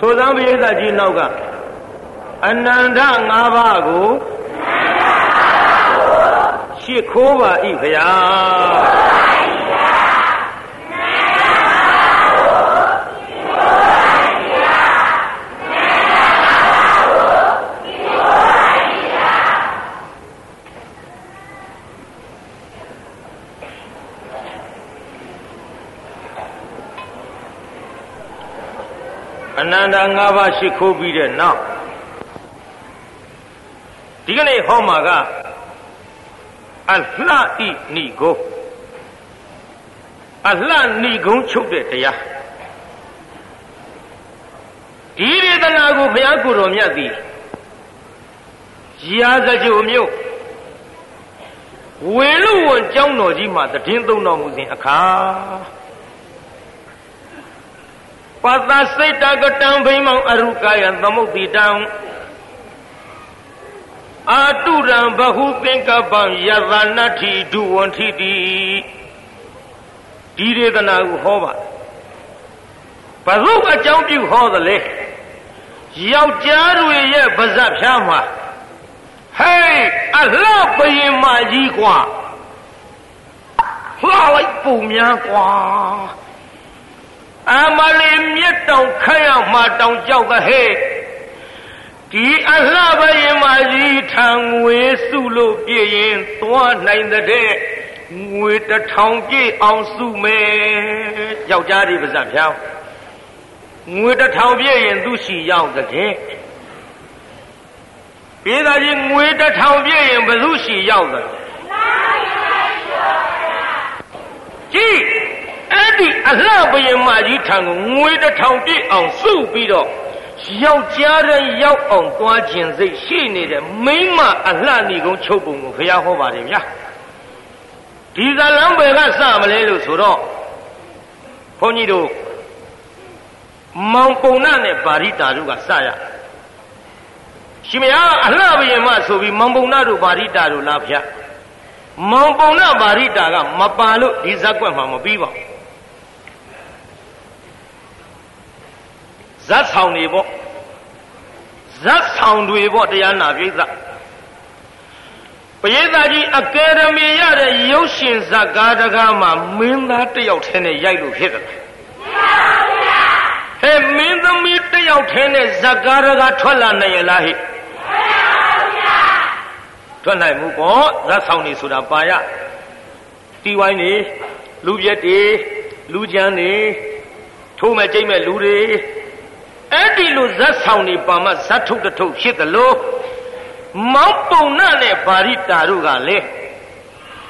ဆိုသံပိဋကကြီးနောက်ကအနန္တ၅ပါးကိုရှစ်ခိုးပါဤဖရာ နန္တ၅ပါးရှိခိုးပြီးတဲ့နောက်ဒီကနေ့ဟောမှာကအလှဣဏိကိုအလှဏိကုံချုပ်တဲ့တရားဒီဒေသနာကိုဘုရားကိုယ်တော်မြတ်သည်ရာဇကြိုမြို့ဝေလူဝန်ကျောင်းတော်ကြီးမှာတည်င်းသုံးတော်မူစဉ်အခါ ပသစိတ်တကတံဘိမောင်အရုကာယသမုတ်တိတံအာတုရံဘဟုသင်္ကပံယသနတ္ထိဒုဝန္ထိတိဒီဒေသနာကိုဟောပါဘဟုအကြောင်းပြုဟောသလဲယောက်ျားတွေရဲ့ပါဇက်ဖြားမှာဟေးအလှပရင်မကြီးกว่าလှလိုက်ပုံများกว่า အမလေးမြက်တောင်ခက်ရမှတောင်ကြောက်ကဟဲ့ဒီအလှပရင်မကြီးထံငွေစုလို့ပြည့်ရင်သွားနိုင်တဲ့ငွေတထောင်ပြည့်အောင်စုမယ်ယောက်ျားဒီပါဇက်ဖြောင်းငွေတထောင်ပြည့်ရင်သူရှိရောက်တဲ့ပြေးသားကြီးငွေတထောင်ပြည့်ရင်ဘယ်သူရှိရောက်တဲ့ကြည့် အဲ့ဒီအလှပရင်မကြီးထံကိုငွေတထောင်ပြည့်အောင်စုပြီးတော့ယောက်ျားတဲ့ရောက်အောင်သွားခြင်းစိတ်ရှိနေတဲ့မိန်းမအလှဏီကုန်းချုပ်ပုံကိုဘုရားဟောပါတယ်ဗျာဒီဇလံဘယ်ကစမလဲလို့ဆိုတော့ဘုန်းကြီးတို့မောင်ပုံနာနဲ့ပါရိတာတို့ကစရရှင်မယားအလှဘယင်မဆိုပြီးမောင်ပုံနာတို့ပါရိတာတို့လားဗျာမောင်ပုံနာပါရိတာကမပါလို့ဒီဇက်ကွက်မှာမပြီးပါဘူး ဇတ်ဆောင်တွေပေါ့ဇတ်ဆောင်တွေပေါ့တရားနာပြိဿပရိသတ်ကြီးအကယ်ဒမီရတဲ့ရုပ်ရှင်ဇာကားတကားမှာမင်းသားတယောက်ထဲနဲ့ရိုက်လို့ဖြစ်တယ်ဟဲ့မင်းသမီးတယောက်ထဲနဲ့ဇာကားတကားထွက်လာနိုင်ရလားဟဲ့ထွက်နိုင်မှုပေါ့ဇတ်ဆောင်နေဆိုတာပါရတီဝိုင်းနေလူပြက်တွေလူကြမ်းတွေထိုးမဲ့ကြိတ်မဲ့လူတွေ အဲ့ဒီလိုဇတ်ဆောင်နေပါမှဇတ်ထုတ်တထုတ်ဖြစ်တယ်လို့မောင်းပုံနာနဲ့ဗာရိတာတို့ကလည်း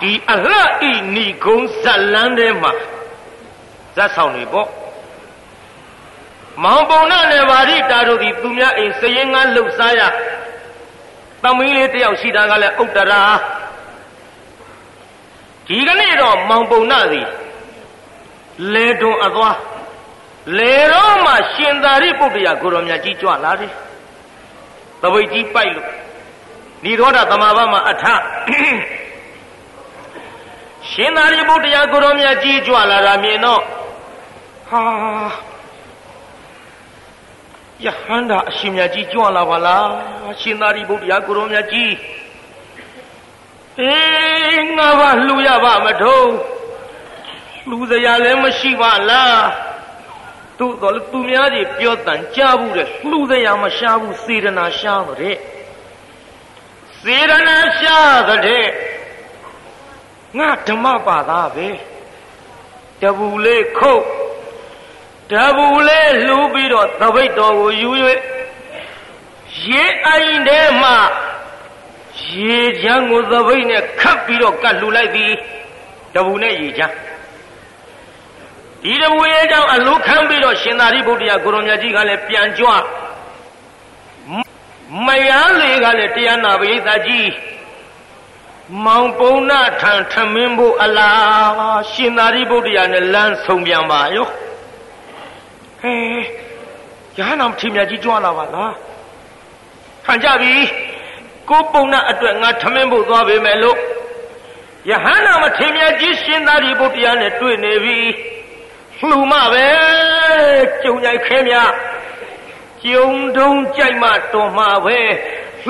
ဒီအလှဤဏီကုံဇတ်လန်းထဲမှာဇတ်ဆောင်နေပေါ့မောင်ပုံနာနဲ့ဗာရိတာတို့ဒီသူများအိမ်စရင်ငါလှုပ်ရှားရသမီးလေးတယောက်ရှိတာကလည်းဥတ္တရာဒီကနေ့တော့မောင်ပုံနာသည်လေတွန်အသွား လေတော့မှရှင်သာရိပုတ္တရာကိုရောမြတ်ကြီးကြွလာတယ်သပိတ်ကြီးပိုက်လို့နိရောဓသမာဘမှာအထရှင်သာရိပုတ္တရာကိုရောမြတ်ကြီးကြွလာတာမြင်တော့ဟာယဟန္တာအရှင်မြတ်ကြီးကြွလာပါလားရှင်သာရိပုတ္တရာကိုရောမြတ်ကြီးအေးငါဘာလှူရပါမထုံးလှူစရာလည်းမရှိပါလား သူ့တော်သူများကြီးပြောတန်ကြားဘူးတဲ့လှူစရာမရှားဘူးစေရနာရှားတဲ့စေရနာရှားတဲ့ငါဓမ္မပါသားပဲတပူလေးခုတ်တပူလေးလှူပြီးတော့သပိတ်တော်ကိုယူ၍ရေအိုင်ထဲမှာရေချမ်းကိုသပိတ်နဲ့ခတ်ပြီးတော့ကတ်လှူလိုက်သည်တပူနဲ့ရေချမ်း ဒီတပူရေကြောင့်အလုခံပြီးတော့ရှင်သာရိပုတ္တရာကိုရောမြတ်ကြီးကလည်းပြန်ကြွမယန်းလေးကလည်းတရားနာပရိသတ်ကြီးမောင်ပုံနာထံထမင်းဖို့အလားရှင်သာရိပုတ္တရာနဲ့လမ်းဆုံးပြန်ပါရောဟဲရဟန္တာထင်မြတ်ကြီးကြွလာပါလားခံကြပြီကိုပုံနာအတွက်ငါထမင်းဖို့သွားပေမဲ့လို့ယဟန္တာမထင်မြတ်ကြီးရှင်သာရိပုတ္တရာနဲ့တွေ့နေပြီ လှူမပဲကြုံကြိုက်ခဲမြကျုံတုံးကြိုက်မှတော်မှာပဲ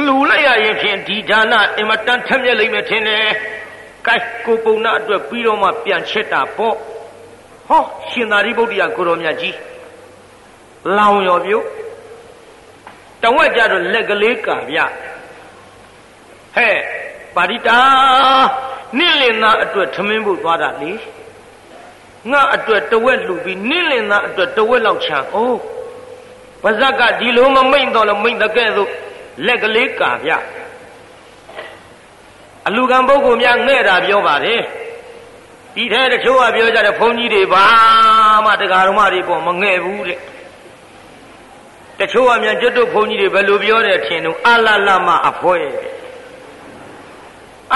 လှူလိုက်ရရင်ဖြင့်ဒီဒါနအင်မတန်ထက်မြက်လိမ့်မယ်ထင်တယ်။ကိုက်ကိုပုံနာအတွက်ပြီးတော့မှပြန်ချက်တာပေါ့။ဟောရှင်သာရိပုတ္တရာကိုရောမြတ်ကြီးလောင်ရော်ပြုတဝက်ကြတော့လက်ကလေးကာဗျဟဲ့ပါရိတာနင့်လင်သားအတွက်ထမင်းဖို့သွားတာလေ ငါအတွက်တဝက်လူပြီးနင့်လင်သားအတွက်တဝက်လောက်ချမ်းအိုးပါဇက်ကဒီလိုမမိတ်တော့လို့မိတ်တဲ့ကဲ့သို့လက်ကလေးကာဗျအလူကံပုဂ္ဂိုလ်များငဲ့တာပြောပါတယ်ဒီထဲတချို့ကပြောကြတယ်ဘုန်းကြီးတွေဘာမှတရားဓမ္မတွေပေါ်မငဲ့ဘူးတဲ့တချို့ကမြန်ကျွတ်တို့ဘုန်းကြီးတွေဘယ်လိုပြောတယ်ထင်တော့အလလမအဖွဲ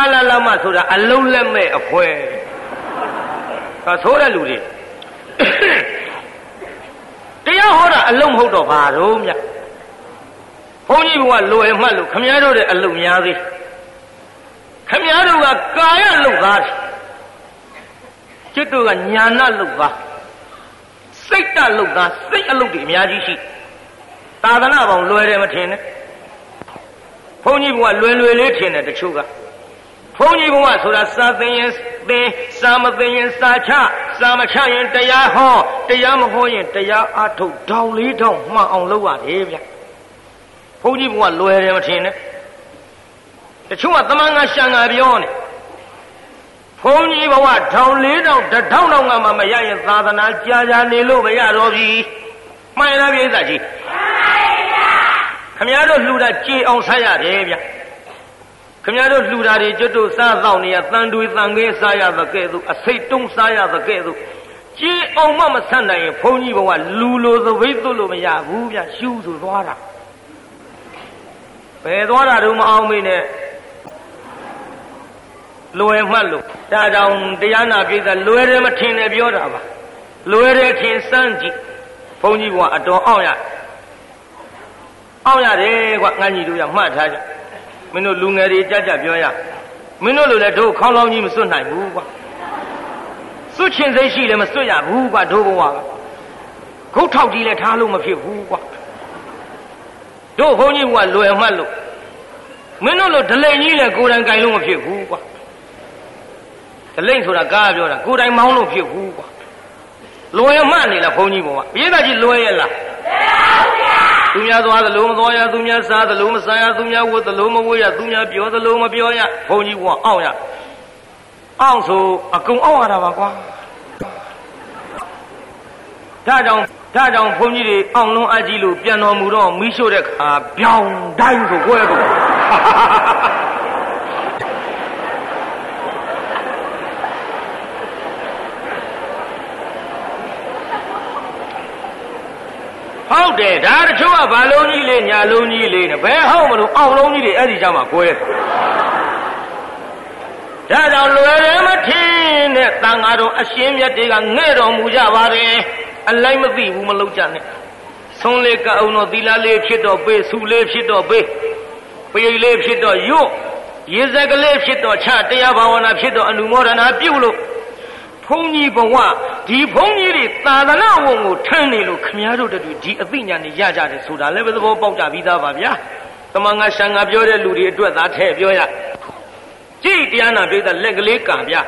အလလမဆိုတာအလုံးလက်မဲ့အဖွဲ ဟာဆိုတဲ့လူတွေတရားဟောတာအလုံးမဟုတ်တော့ဘာတော့မြတ်ဘုန်းကြီးကလွယ်မှတ်လို့ခမည်းတော်တဲ့အလုံးများသေးခမည်းတော်ကကာယလုပ်သားတယ်ကျွတ်တို့ကညာဏလုပ်သားစိတ်တလုပ်သားစိတ်အလုပ်တွေအများကြီးရှိတယ်သာသနာပေါင်းလွယ်တယ်မထင်နဲ့ဘုန်းကြီးဘုရားလွယ်လွယ်လေးထင်တယ်တချို့က ဘုန်းကြီးဘုရားဆိုတာစာသင်ရင်သင်စာမသင်ရင်စာချစာမချရင်တရားဟောတရားမဟောရင်တရားအထုတ်တောင်လေးတောင်မှန်အောင်လုပ်ရတယ်ဗျဘုန်းကြီးဘုရားလွယ်တယ်မထင်နဲ့တချို့ကသမန်ငါရှံငါပြောနေဘုန်းကြီးဘဝထောင်လေးတောင်တထောင်တောင်ကမှမရရင်သာသနာကြာကြာနေလို့မရတော့ပြီမှန်လားပြိဿကြီးခမည်းတော်လှူတာကြေအောင်စားရတယ်ဗျ ခမည်းတော်လှူတာတွေကျွတ်တို့စားတော့နေရတန်တွေတန်ကဲစားရသကဲ့သို့အစိတ်တုံးစားရသကဲ့သို့ကြေအောင်မမဆန့်နိုင်ရင်ဘုန်းကြီးဘဝလူလိုသပိတ်သွလို့မရဘူးဗျရှူးဆိုသွားတာဘယ်သွားတာတော့မအောင်မေးနဲ့လွယ်မှတ်လို့ဒါကြောင့်တရားနာပြည်သားလွယ်တယ်မထင်နဲ့ပြောတာပါလွယ်တယ်ထင်စမ်းကြည့်ဘုန်းကြီးကအတော်အောင်ရအောင်ရတယ်ကွာငါညီတို့ရမှတ်ထားကြ မင်းတို့လူငယ်တွေကြကြပြောရမင်းတို့လိုလည်းတို့ခေါင်းလောင်းကြီးမစွတ်နိုင်ဘူးကွာစွတ်ချင်စိတ်ရှိလည်းမစွတ်ရဘူးကွာတို့ဘဝကခုတ်ထောက်ကြီးလည်းထားလို့မဖြစ်ဘူးကွာတို့ဘုန်းကြီးကလွယ်မှတ်လို့မင်းတို့လိုဒလိန်ကြီးလည်းကိုယ်တိုင်ကြိုင်လို့မဖြစ်ဘူးကွာဒလိန်ဆိုတာကားပြောတာကိုယ်တိုင်မောင်းလို့ဖြစ်ဘူးကွာလွယ်မှတ်နေလားဘုန်းကြီးဘဝပြေးတာကြီးလွယ်ရဲ့လား သူများသွားသလိုမသွားရသူများစားသလိုမစားရသူများဝတ်သလိုမဝတ်ရသူများပြောသလိုမပြောရဘုန်းကြီးကအောင့်ရအောင့်ဆိုအကုန်အောင့်ရတာပါကွာဒါကြောင့်ဒါကြောင့်ဘုန်းကြီးတွေအောင့်လုံးအကြီးလို့ပြန်တော်မူတော့မိရှို့တဲ့ခါပြောင်းတိုင်းဆိုကိုယ့်ရဲ့ ဟုတ်တယ်ဒါတချို့ကဘာလုံးကြီးလေးညာလုံးကြီးလေးနဲ့ဘယ်ဟုတ်မလို့အောင်လုံးကြီးတွေအဲ့ဒီကြမှာကွဲဒါကြောင့်လွယ်တယ်မထင်နဲ့တန်ဃာတော်အရှင်မြတ်တွေကငဲ့တော်မူကြပါတယ်အလိုက်မသိဘူးမလုပ်ကြနဲ့ဆုံးလေးကအောင်တော့သီလလေးဖြစ်တော့ပေးစုလေးဖြစ်တော့ပေးပိယလေးဖြစ်တော့ယွတ်ရေစက်ကလေးဖြစ်တော့ချတရားဘာဝနာဖြစ်တော့အနုမောဒနာပြုလို့ဘုန်းကြီးဘဝ ဒီဘုန်းကြီးတွေသာသနာဝုံကိုထမ်းနေလို့ခမည်းတော်တို့ဒီအသိဉာဏ်တွေရကြတယ်ဆိုတာလည်းပဲသဘောပေါက်ကြပြီးသားပါဗျာတမန်ငါရှံငါပြောတဲ့လူတွေအတွက်သာထဲ့ပြောရကြည့်တရားနာပြိဿလက်ကလေးကံဗျာ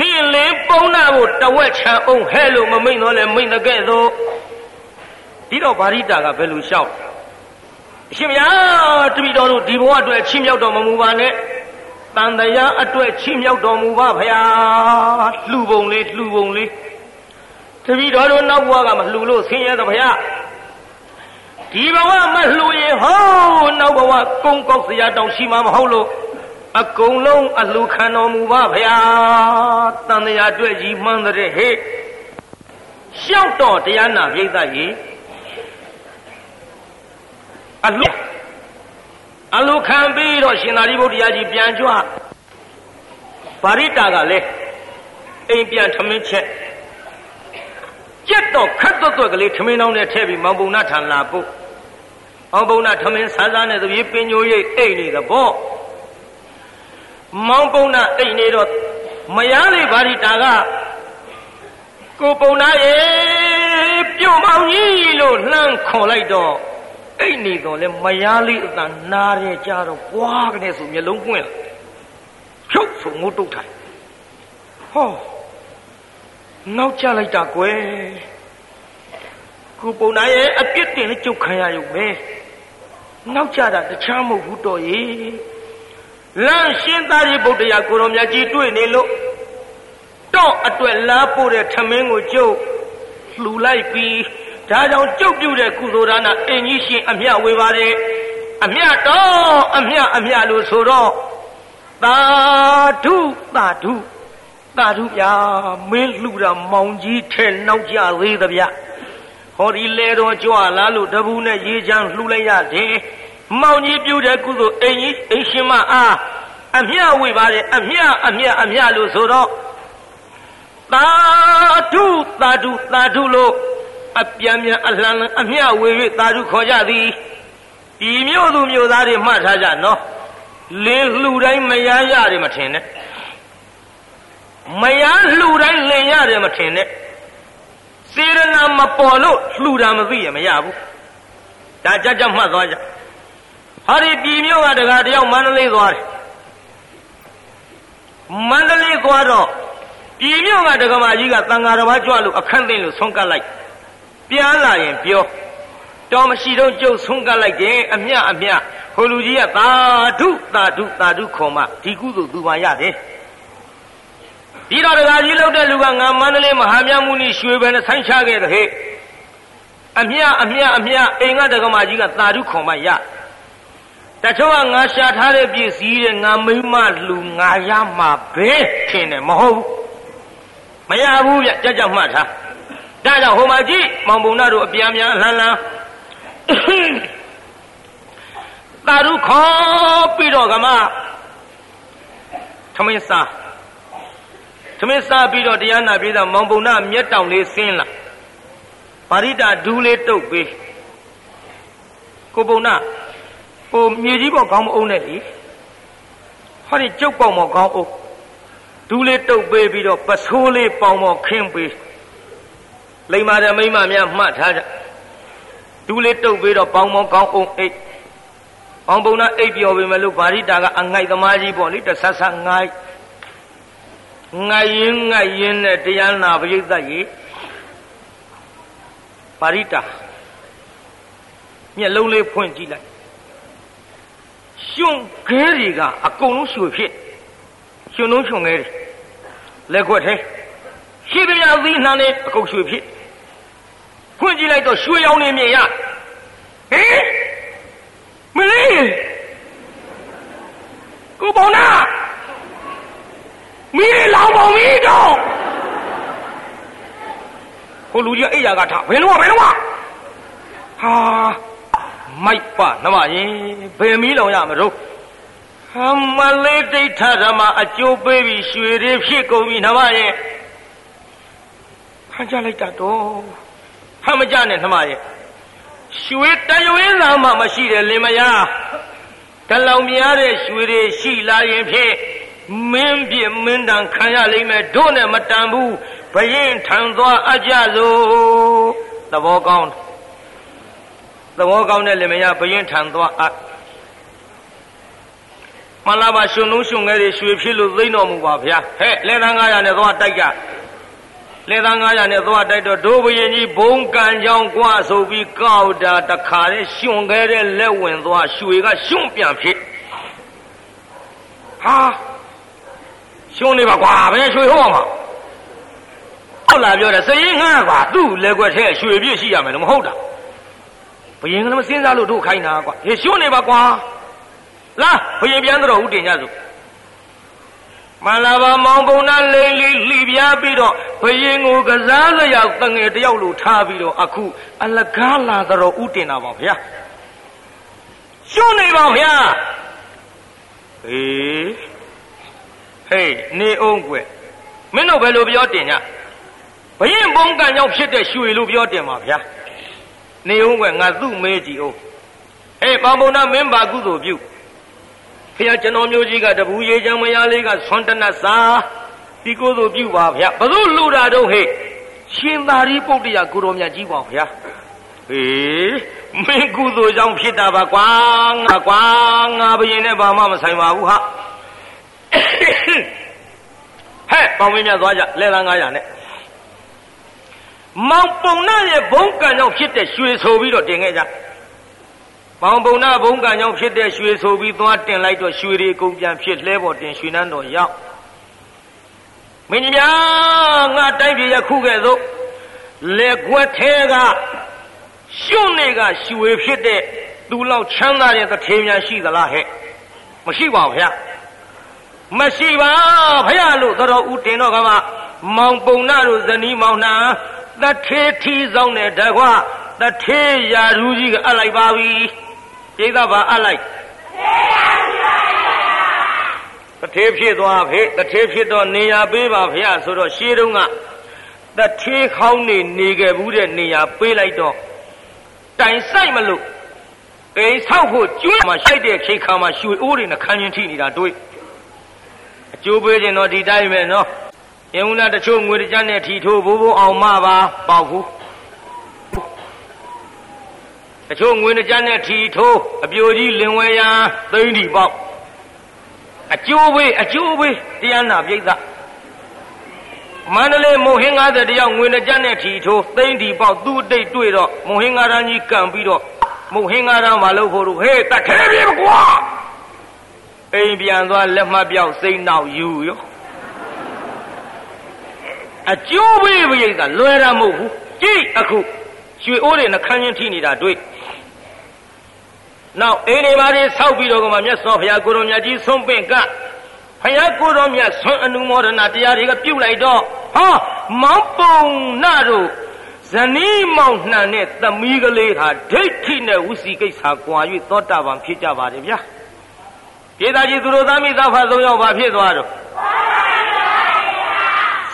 နိလင်းပုံနာကိုတဝက်ချံအောင်ဟဲလို့မမိန်တော့လဲမိန်တကဲ့သို့ဒီတော့ဗာရိတာကဘယ်လိုလျှောက်အရှင်ဗျာတပိတော်တို့ဒီဘဝအတွက်ချင်းမြောက်တော်မမူပါနဲ့ တန်တရားအတွက်ချီးမြှောက်တော်မူပါဖရာလှူပုံလေးလှူပုံလေးတပည့်တော်တို့နောက်ဘဝကမလှူလို့ဆင်းရဲသဖရာဒီဘဝမလှူရင်ဟောနောက်ဘဝကုန်းကောက်စရာတောင်ရှိမှာမဟုတ်လို့အကုန်လုံးအလှခံတော်မူပါဖရာတန်တရားအတွက်ကြီးမှန်းတဲ့ဟဲ့ရှောက်တော်တရားနာပြိဿကြီးအလှ အလိုခံပြီးတော့ရှင်သာရိပုတ္တရာကြီးပြန်ကြွဗာရိတာကလည်းအိမ်ပြန်ထမင်းချက်ကြက်တော့ခတ်တော့တော့ကလေးထမင်းတောင်းနဲ့ထည့်ပြီးမောင်ပုံနာထံလာပို့မောင်ပုံနာထမင်းဆန်းဆန်းနဲ့တပြေးပင်ညိုရိတ်အိတ်နေသဘောမောင်ပုံနာအိတ်နေတော့မရသေးဗာရိတာကကိုပုံနာရေပြုတ်မောင်ကြီးလို့လို့လှမ်းခေါ်လိုက်တော့ အိတ်နေတော့လဲမယားလေးအတန်နားရဲကြတော့ပွားကနေဆိုမျက်လုံးပွင့်လာဖြုတ်ဆိုငုတ်တုတ်ထိုင်ဟောနောက်ကျလိုက်တာကွယ်ခုပုံနာရဲ့အပြစ်တင်နဲ့ကြုတ်ခံရရုံပဲနောက်ကျတာတခြားမဟုတ်ဘူးတော့ရေလမ်းရှင်းသားရီဗုဒ္ဓရာကိုရောမြတ်ကြီးတွေ့နေလို့တော့အတွက်လားပို့တဲ့ထမင်းကိုကျုပ်လှူလိုက်ပြီး ဒါကြောင့်ကြုတ်ပြုတဲ့ကုသိုလ်ဒါနအင်ကြီးရှင်အမြဝေပါတယ်အမြတော့အမြအမြလို့ဆိုတော့သာဓုသာဓုသာဓုဗျာမင်းလှူတာမောင်ကြီးထဲနောက်ကြသေးသဗျဟောဒီလေတော်ကြွလာလို့တပူနဲ့ရေချမ်းလှူလိုက်ရတယ်မောင်ကြီးပြုတဲ့ကုသိုလ်အင်ကြီးအင်ရှင်မအားအမြဝေပါတယ်အမြအမြအမြလို့ဆိုတော့သာဓုသာဓုသာဓုလို့ အပြန်ပြန်အလှန်အမြဝေ၍သာဓုခေါ်ကြသည်ဒီမျိုးသူမျိုးသားတွေမှတ်ထားကြနော်လင်းလှူတိုင်းမရရတယ်မထင်နဲ့မရလှူတိုင်းလင်ရတယ်မထင်နဲ့စေရနာမပေါ်လို့လှူတာမသိရမရဘူးဒါကြကြမှတ်သွားကြဟာဒီပြည်မျိုးကတကားတယောက်မန္တလေးသွားတယ်မန္တလေးသွားတော့ပြည်မျိုးကတက္ကမကြီးကတန်ဃာတော်ဘာကြွလို့အခန့်သိလို့ဆုံးကတ်လိုက် ပြန်လာရင်ပြောတော်မရှိတော့ကျုပ်ဆုံးကတ်လိုက်တယ်အမြအမြဟိုလူကြီးကသာဓုသာဓုသာဓုခေါ်မှဒီကုသိုလ်သူပါရတယ်ဒီတော်တရားကြီးလောက်တဲ့လူကငါမန္တလေးမဟာမြတ်မုနီရွှေဘယ်နဲ့ဆိုင်းချခဲ့တဲ့ဟဲ့အမြအမြအမြအိမ်ကတက္ကမကြီးကသာဓုခေါ်မှရတချို့ကငါရှာထားတဲ့ပစ္စည်းတဲ့ငါမိမလူငါရမှာပဲထင်တယ်မဟုတ်ဘူးမရဘူးဗျကြက်ကြက်မှတ်ထား ဒါကြောင့်ဟိုမှာကြည့်မောင်ပုံနာတို့အပြန်ပြန်လှမ်းလှမ်းသာဓုခေါ်ပြီးတော့ကမထမင်းစားထမင်းစားပြီးတော့တရားနာပြီးတော့မောင်ပုံနာမျက်တောင်လေးဆင်းလာပါရိတာဒူးလေးတုတ်ပေးကိုပုံနာဟိုမြေကြီးပေါ်ခေါင်းမအုံးနဲ့လေဟောဒီကျုပ်ပေါင်မော်ခေါင်းအုပ်ဒူးလေးတုတ်ပေးပြီးတော့ပဆိုးလေးပေါင်မော်ခင်းပေး လိမ္မာတဲ့မိမများမှတ်ထားကြဒူးလေးတုတ်ပေးတော့ပေါင်မော်ခေါင်းအုပ်အိတ်အောင်ပုံနာအိပ်ပျော်ပေမဲ့လို့ဗာရိတာကအငိုက်သမားကြီးပေါ့လေတဆဆငိုက်ငိုက်ရင်ငိုက်ရင်နဲ့တရားနာပရိသတ်ကြီးဗာရိတာမျက်လုံးလေးဖွင့်ကြည့်လိုက်ရှင်ခဲတွေကအကုန်လုံးရွှေဖြစ်ရှင်လုံးရှင်ခဲတွေလက်ခွက်ထဲရှိသမျှသီးနှံတွေအကုန်ရွှေဖြစ် ဖွင့်ကြည့်လိုက်တော့ရွှေရောင်နေမြင်ရဟင်မလေးကိုပေါနာမီးလောင်ပေါမီးတော့ဟိုလူကြီးအိယာကထားဘယ်လုံးကဘယ်လုံးကဟာမိုက်ပါနမရင်ဘယ်မီးလောင်ရမလို့ဟမလေးဒိဋ္ဌဓမ္မအကျိုးပေးပြီးရွှေတွေဖြစ်ကုန်ပြီနမရဲ့ဟန်ကြလိုက်တာတော့ ဟမကြနဲ့နမရဲ့ရွှေတရွေးလာမှမရှိတယ်လင်မယားတလောင်များတဲ့ရွှေတွေရှိလာရင်ဖြင့်မင်းပြမင်းတန်ခံရလိမ့်မယ်တို့နဲ့မတန်ဘူးဘရင်ထံသွားအကြလို့သဘောကောင်းသဘောကောင်းတဲ့လင်မယားဘရင်ထံသွားအမလာပါရှင်လုံးရှင်ငယ်တွေရွှေဖြစ်လို့သိမ့်တော်မူပါဗျာဟဲ့လက်သန်း900နဲ့သွားတိုက်ကြ လေသား900နဲ့သွားတိုက်တော့ဒိုးဘရင်ကြီးဘုံကန်ကြောင်ကွာဆိုပြီးကောက်တာတခါတည်းရှင်ခဲ့တဲ့လက်ဝင်သွားရွှေကရှင်ပြန်ဖြစ်ဟာရှင်နေပါကွာဘယ်ရွှေဟုတ်မှာဟုတ်လားပြောတယ်စရင်ငါကွာသူ့လက်ွက်ထဲရွှေပြည့်ရှိရမယ်လို့မဟုတ်တာဘရင်ကလည်းစဉ်းစားလို့တို့ခိုင်းတာကွာဟေရှင်နေပါကွာလာဘရင်ပြန်တော့ဥတင်ကြစို့ မလာပါမောင်ပုံနာလိမ့်လီလှီပြားပြီးတော့ဘယင်ကိုကစားလျောက်တငယ်တယောက်လိုထားပြီးတော့အခုအလကားလာတော့ဥတင်တာပါဗျာရှုံးနေပါဗျာဟေးဟေးနေအောင်ကွယ်မင်းတို့ဘယ်လိုပြောတင်ညဘယင်ဘုံကံကြောင့်ဖြစ်တဲ့ရွှေလို့ပြောတင်ပါဗျာနေအောင်ကွယ်ငါသူ့မေးကြည့်အောင်ဟေးပေါင်ပုံနာမင်းပါကုသိုလ်ပြု ဖះကျွန်တော်မျိုးကြီးကတပူရေချမ်းမယားလေးကဆွမ်းတနတ်စာဒီကိုယ်သို့ပြုပါဗျဘသူလူတာတော့ဟဲ့ရှင်သာရိပုတ္တရာကိုရောမြတ်ကြီးပါဗျအေးမင်းကုသိုလ်ကြောင့်ဖြစ်တာပါကွာငါကွာငါဘယင်နဲ့ဘာမှမဆိုင်ပါဘူးဟာဟဲ့ပေါင်းမင်းများသွားကြလဲသား900နဲ့မောင်ပုံနာရဲ့ဘုံကံကြောင့်ဖြစ်တဲ့ရွှေဆိုပြီးတော့တင်ခဲ့ကြ မောင်ပုံနာဘုံကံကြောင့်ဖြစ်တဲ့ရွှေဆိုပြီးသွားတင်လိုက်တော့ရွှေတွေကုန်ပြန်ဖြစ်လဲပေါ်တင်ရွှေနန်းတော်ရောက်မင်းကြီးများငါတိုင်းပြည်ရခုခဲ့သို့လက်ခွက်ထဲကရှုံနေကရွှေဖြစ်တဲ့သူလောက်ချမ်းသာတဲ့တထေများရှိသလားဟဲ့မရှိပါဘူးဗျာမရှိပါဖះလို့တော်ဦးတင်တော့ကမှမောင်ပုံနာတို့ဇနီးမောင်နှံတထေထီဆောင်တဲ့တကွတထေရာရူကြီးကအပ်လိုက်ပါပြီ ပြိဿဘာအပ်လိုက်တထေဖြစ်သွားဖေတထေဖြစ်တော့နေရာပေးပါဖះဆိုတော့ရှေးတုန်းကတထေခေါင်းနေနေခဲ့ဘူးတဲ့နေရာပေးလိုက်တော့တိုင်ဆိုင်မလို့အိမ်ဆောက်ဖို့ကျွေးမှာရှိုက်တဲ့ခိခါမှာရွှေအိုးတွေနဲ့ခန်းချင်းထိနေတာတွေ့အကျိုးပေးခြင်းတော့ဒီတိုင်းပဲနော်အင်းဦးလားတချို့ငွေတကြနဲ့ထီထိုးဘိုးဘိုးအောင်မပါပေါက်ဘူး တချို့ငွေတကြနဲ့ထီထိုးအပြိုကြီးလင်ဝဲရန်သိမ့်ဒီပေါက်အကျိုးပေးအကျိုးပေးတရားနာပြိဿမန္တလေးမုံဟင်း90တယောက်ငွေနဲ့ကြက်နဲ့ထီထိုးသိမ့်ဒီပေါက်သူ့အတိတ်တွေ့တော့မုံဟင်း90ကြီးကံပြီးတော့မုံဟင်း90မလုပ်ဖို့ဟေးတခဲပြေကွာအိမ်ပြန်သွားလက်မှတ်ပြောက်စိတ်နောက်ယူရောအကျိုးပေးပိဋကလွယ်တာမဟုတ်ဘူးကြည့်အခု ရွှေအိုးတွေနှခမ်းချင်းထိနေတာတွေ့နောက်အိမ်တွေပါတွေဆောက်ပြီးတော့ကမှမြတ်စွာဘုရားကိုရောမြတ်ကြီးဆုံးပင့်ကဘုရားကိုတော်မြတ်ဆွမ်းအနုမောဒနာတရားတွေကပြုတ်လိုက်တော့ဟောမောင်ပုံနာတို့ဇနီးမောင်နှံနဲ့သမီးကလေးဟာဒိဋ္ဌိနဲ့ဝစီကိစ္စကွာ၍သောတာပန်ဖြစ်ကြပါတယ်ဗျာပြေသာကြီးသူတို့သားမိသားဖသုံးယောက်ဘာဖြစ်သွားတော့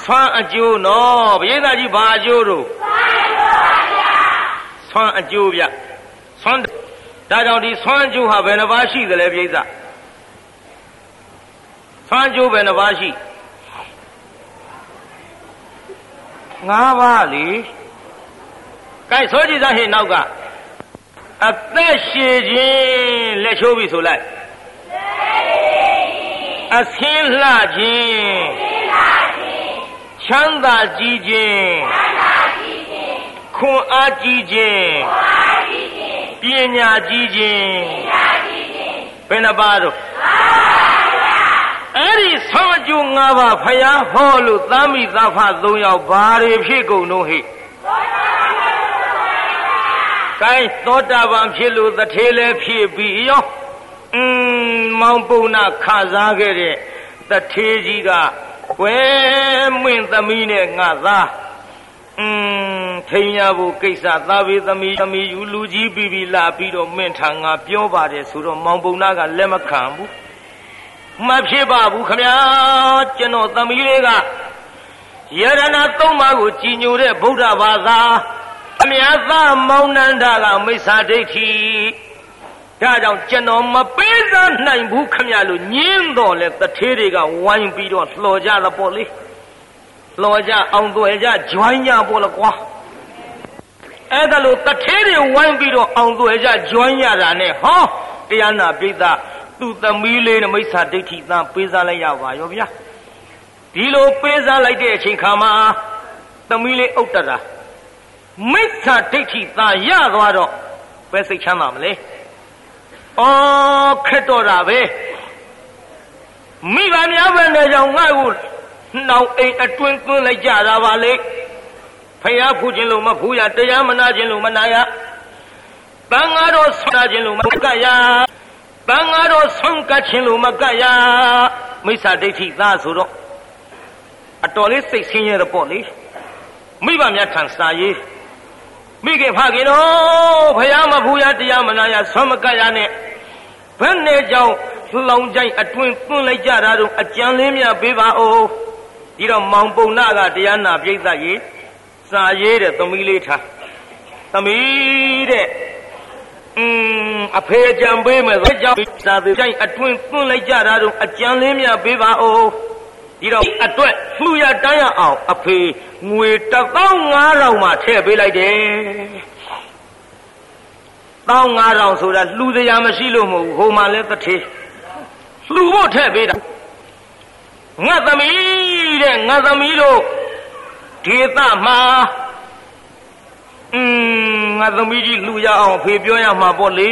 ဆွမ်းအကျိုးနော်ပြေသာကြီးဘာအကျိုးတို့ ဆွမ်းအကျိုးဗျဆွမ်းဒါကြောင့်ဒီဆွမ်းအကျိုးဟာဘယ်နှပါးရှိသလဲပြေသာဆွမ်းကြိုးပဲနှပါးရှိငါးပါးလေကဲဆိုကြည့်သားဟိနောက်ကအသက်ရှည်ခြင်းလက်ချိုးပြီဆိုလိုက်အဆင်းလှခြင်းချမ်းသာကြီးခြင်းခွ န်အားကြီးခြင်းပညာကြီးခြင်းဘယ်နှပါတော့အဲ့ဒီဆောင်းအကျိုး၅ပါးဖယားဟောလို့သားမိသားဖ၃ယောက်ဘာတွေဖြစ်ကုန်တော့ဟိကိုင်းသောတာပန်ဖြစ်လို့တထေလည်းဖြစ်ပြီးရောอืมမောင်ပုဏ္ဏခစားခဲ့တဲ့တထေကြီးကဝဲမင့်သမီးနဲ့ငါသားอืม ထိန်ရဖို့ကိစ္စသားဘေးသမီးသမီးယူလူကြီးပြီးပြီးလာပြီးတော့မင့်ထံငါပြောပါတယ်ဆိုတော့မောင်ပုဏ္ဏကလက်မခံဘူးမဖြစ်ပါဘူးခမညာကျွန်တော်သမီးလေးကယရဏသုံးပါးကိုကြည်ညိုတဲ့ဗုဒ္ဓဘာသာခမညာသားမောင်နန္ဒကမိစ္ဆာဒိဋ္ဌိဒါကြောင့်ကျွန်တော်မပေးစားနိုင်ဘူးခမညာလို့ညင်းတော်လဲတထေးတွေကဝိုင်းပြီးတော့လှော်ကြသပေါ့လေလှော်ကြအောင်သွယ်ကြဂျွိုင်းကြပေါ့လေကွာ အဲ့ဒါလို့တထေးတွေဝိုင်းပြီးတော့အောင်သွယ်ကြဂျွိုင်းရတာနဲ့ဟောတရားနာပိဋကသူ့သမီးလေးနဲ့မိစ္ဆာဒိဋ္ဌိသားပေးစားလိုက်ရပါရောဗျာဒီလိုပေးစားလိုက်တဲ့အချိန်ခါမှာသမီးလေးဥတ္တရာမိစ္ဆာဒိဋ္ဌိသားရသွားတော့ပဲစိတ်ချမ်းသာမလဲအော်ခက်တော့တာပဲမိဘများပဲနဲ့ကြောင့်ငါ့ကိုနှောင်အိမ်အတွင်းသွင်းလိုက်ကြတာပါလေ ဖယားဖူးခြင်းလို့မဖူးရတရားမနာခြင်းလို့မနာရတန်ဃာတော်ဆွမ်းခြင်းလို့မကရတန်ဃာတော်ဆုံးကခြင်းလို့မကရမိစ္ဆာဒိဋ္ဌိသားဆိုတော့အတော်လေးစိတ်ဆင်းရဲတော့ပေါ့လေမိဘများထံစာရေးမိခင်ဖခင်တော်ဖယားမဖူးရတရားမနာရဆွမ်းမကရနဲ့ဘယ်နဲ့ကြောင့်လောင်ကြိုင်အတွင်သွင်းလိုက်ကြတာတော့အကြံလေးများပေးပါဦးဒီတော့မောင်ပုံနာကတရားနာပြိဿရေး စာရေးတဲ့သမီးလေးထားသမီးတဲ့အင်းအဖေကြံပေးမယ်ဆိုကြောင့်စာပေကြိုင်အတွင်သွင်းလိုက်ကြတာတော့အကြံလေးများပေးပါဦးဒီတော့အတွက်လှူရတန်းရအောင်အဖေငွေ15000မှထည့်ပေးလိုက်တယ်15000ဆိုတာလှူစရာမရှိလို့မဟုတ်ဘူးဟိုမှာလဲတထေးလှူဖို့ထည့်ပေးတာငါသမီးတဲ့ငါသမီးတို့ ဒေသမှာอืมငါသမီးကြီးလှူရအောင်ဖေပြောရမှာပေါ့လေ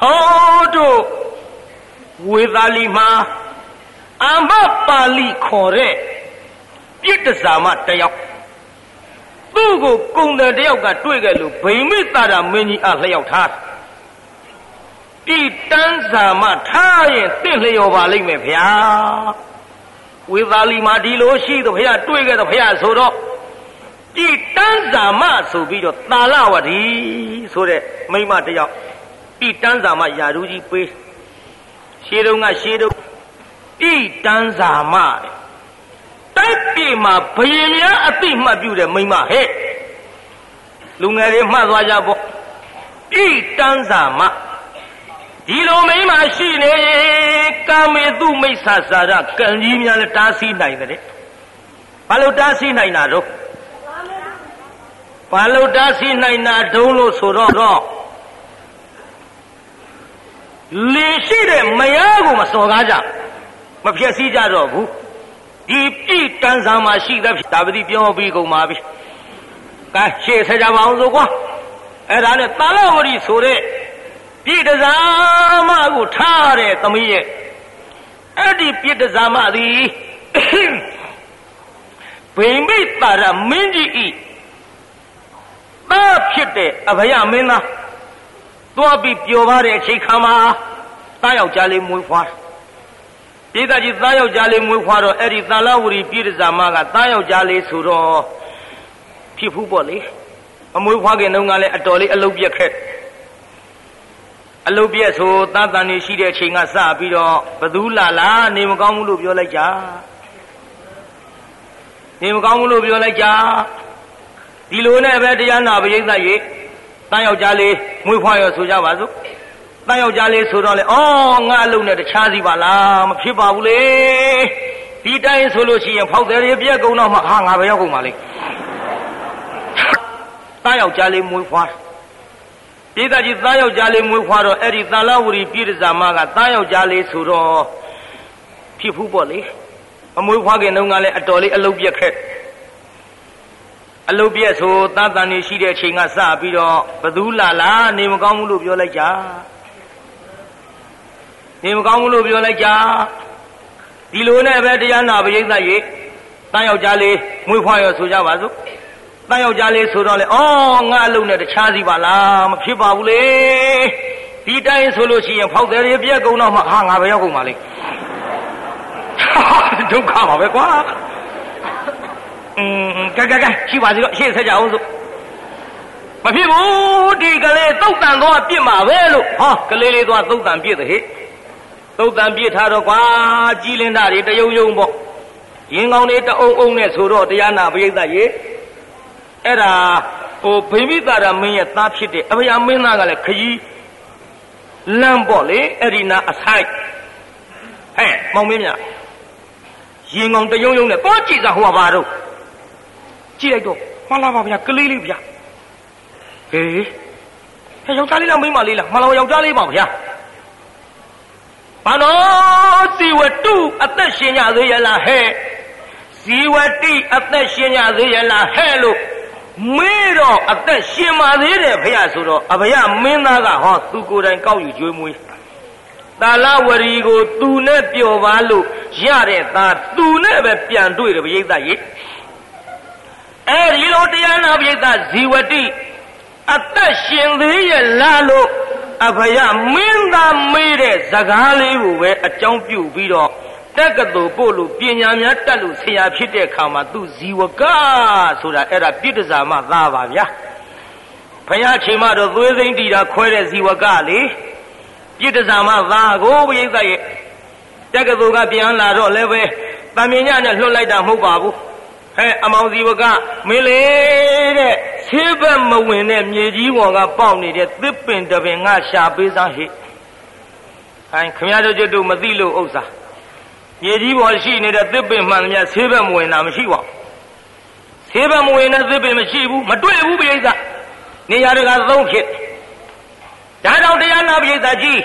ဟောတို့ဝေသာလီမှာအမပါဠိခေါ်တဲ့ပြစ်တစာမတယောက်သူ့ကိုကုံတယ်တယောက်ကတွေ့ခဲ့လို့ဗိမိတာရာမင်းကြီးအလျောက်ထားတိတန်းစာမထားရင်တင့်လျော်ပါလိမ့်မယ်ဗျာ ဝေသာလီမှာဒီလိုရှိတော့ဘုရားတွေ့ခဲ့တော့ဘုရားဆိုတော့တိတန်းစာမဆိုပြီးတော့တာလဝတီဆိုတဲ့မိမတယောက်တိတန်းစာမယာရူးကြီးပေးရှေးတုန်းကရှေးတုန်းတိတန်းစာမတိုက်ပြေမှာဘယင်များအတိမှတ်ပြုတဲ့မိမဟဲ့လူငယ်တွေမှတ်သွားကြပေါ့တိတန်းစာမ ဒီလိုမိမရှိနေကာမေတုမိစ္ဆာစာရကံကြီးများလည်းတားဆီးနိုင်တယ်ဘာလို့တားဆီးနိုင်တာတော့ဘာလို့တားဆီးနိုင်တာဒုံလို့ဆိုတော့တော့လင်ရှိတဲ့မယားကိုမစော်ကားကြမဖြစ်စည်းကြတော့ဘူးဒီပြည့်တန်းစာမှာရှိတဲ့ဒါပတိပြောပြီးကုန်ပါပြီကဲရှေ့ဆက်ကြပါအောင်ဆိုကွာအဲ့ဒါနဲ့တာလဝရီဆိုတဲ့ ပြည့်တစားမကိုထားတဲ့သမီးရဲ့အဲ့ဒီပြည့်တစားမသည်ဘိမ့်မိတ်တာရမင်းကြီးဤသားဖြစ်တဲ့အဘယမင်းသားသွားပြီးပျော်ပါတဲ့အချိန်ခါမှာတားယောက်ျားလေးမွေးဖွားပိဿကြီးသားယောက်ျားလေးမွေးဖွားတော့အဲ့ဒီသာလဝရီပြည့်တစားမကသားယောက်ျားလေးဆိုတော့ဖြစ်ဖူးပေါ့လေအမွေးဖွားခင်တုန်းကလည်းအတော်လေးအလုတ်ပြက်ခဲ့ အလုတ်ပြက်ဆိုသတ်တန်နေရှိတဲ့အချိန်ကစပြီးတော့ဘသူလာလာနေမကောင်းဘူးလို့ပြောလိုက်ကြနေမကောင်းဘူးလို့ပြောလိုက်ကြဒီလိုနဲ့ပဲတရားနာပရိသတ်ရေတန်းယောက်ျားလေးမွေးဖွားရဆိုကြပါစို့တန်းယောက်ျားလေးဆိုတော့လေအော်ငါအလုံးနဲ့တခြားစီပါလားမဖြစ်ပါဘူးလေဒီတိုင်းဆိုလို့ရှိရင်ဖောက်တယ်ရပြက်ကုန်တော့မှဟာငါပဲရောက်ကုန်ပါလေတန်းယောက်ျားလေးမွေးဖွား ပြည်သားကြီးသားယောက်ျားလေးမွေးဖွားတော့အဲ့ဒီသာလဝရီပြည်ဇာမကသားယောက်ျားလေးဆိုတော့ဖြစ်ဖူးပေါ့လေအမွေးဖွားခင်တုန်းကလည်းအတော်လေးအလုတ်ပြက်ခဲ့အလုတ်ပြက်ဆိုသတ်တန်နေရှိတဲ့အချိန်ကစပြီးတော့ဘသူလာလာနေမကောင်းဘူးလို့ပြောလိုက်ကြနေမကောင်းဘူးလို့ပြောလိုက်ကြဒီလိုနဲ့ပဲတရားနာပရိသတ်ရေတန်းယောက်ျားလေးမွေးဖွားရဆိုကြပါစို့ တန်းယောက်ျားလေးဆိုတော့လေအော်ငါအလုံးနဲ့တခြားစီပါလားမဖြစ်ပါဘူးလေဒီတိုင်းဆိုလို့ရှိရင်ဖောက်တယ်ရပြက်ကုန်တော့မှဟာငါပဲရောက်ကုန်ပါလေဒုက္ခပါပဲကွာอืมကဲကဲကဲရှိပါစီတော့ရှေ့ဆက်ကြအောင်စို့မဖြစ်ဘူးဒီကလေးတုတ်တန်သွားပြစ်မှာပဲလို့ဟောကလေးလေးသွားတုတ်တန်ပြစ်တဲ့ဟဲ့တုတ်တန်ပြစ်ထားတော့ကွာကြီးလင်းတာတွေတယုံယုံပေါ့ရင်ကောင်းတွေတအုံအုံနဲ့ဆိုတော့တရားနာပရိသတ်ရေ အဲ့ဒါဟိုဗိမိတာရမင်းရဲ့သားဖြစ်တဲ့အဘယမင်းသားကလည်းခကြီးလမ်းပေါ့လေအဲ့ဒီနာအဆိုင်ဟဲ့မောင်မင်းမြရင်ကောင်တယုံယုံနဲ့တော့ကြည့်စားဟိုပါတော့ကြည့်လိုက်တော့မှလာပါဗျာကလေးလေးဗျာဟေးဟဲ့ယောက်ျားလေးလားမိန်းမလေးလားမလောယောက်ျားလေးပါဗျာဘာလို့ဇီဝတုအသက်ရှင်ကြသေးရလားဟဲ့ဇီဝတိအသက်ရှင်ကြသေးရလားဟဲ့လို့ မေးတော့အသက်ရှင်ပါသေးတယ်ဖះဆိုတော့အဘယမင်းသားကဟောသူကိုယ်တိုင်ကောက်ယူကျွေးမွေးတာလဝရီကိုသူနဲ့ပျော်ပါလို့ရတဲ့သားသူနဲ့ပဲပြန်တွေ့တယ်ပရိသတ်ကြီးအဲဒီလိုတရားနာပရိသတ်ဇီဝတိအသက်ရှင်သေးရဲ့လားလို့အဖယမင်းသားမေးတဲ့ဇကားလေးကိုပဲအကြောင်းပြုပြီးတော့ တက္ကသိုလ်ပို့လို့ပညာများတက်လို့ဆရာဖြစ်တဲ့အခါမှာသူဇီဝကဆိုတာအဲ့ဒါပြစ်ဒဇာမသားပါဗျာဖယားချိန်မှတော့သွေးစိမ့်တီတာခွဲတဲ့ဇီဝကလေပြစ်ဒဇာမသားကိုဘိသိက်ရဲ့တက္ကသိုလ်ကပြန်လာတော့လည်းပဲတံမြင်ညနဲ့လွှတ်လိုက်တာမဟုတ်ပါဘူးဟဲ့အမောင်ဇီဝကမင်းလေတဲ့ဆေးဘက်မဝင်တဲ့မြေကြီးပေါ်ကပေါက်နေတဲ့သစ်ပင်တပင်ငါရှာပေးစားဟိဟိုင်းခမရတို့ကျွတ်တို့မသိလို့ဥစ္စာ မြေကြီးပေါ်ရှိနေတဲ့သစ်ပင်မှန်သမျှဆေးဘက်မဝင်တာမရှိပါဘူးဆေးဘက်မဝင်တဲ့သစ်ပင်မရှိဘူးမတွေ့ဘူးပိဋကနေရာတကာသုံးဖြစ်ဒါကြောင့်တရားနာပိဋကကြီး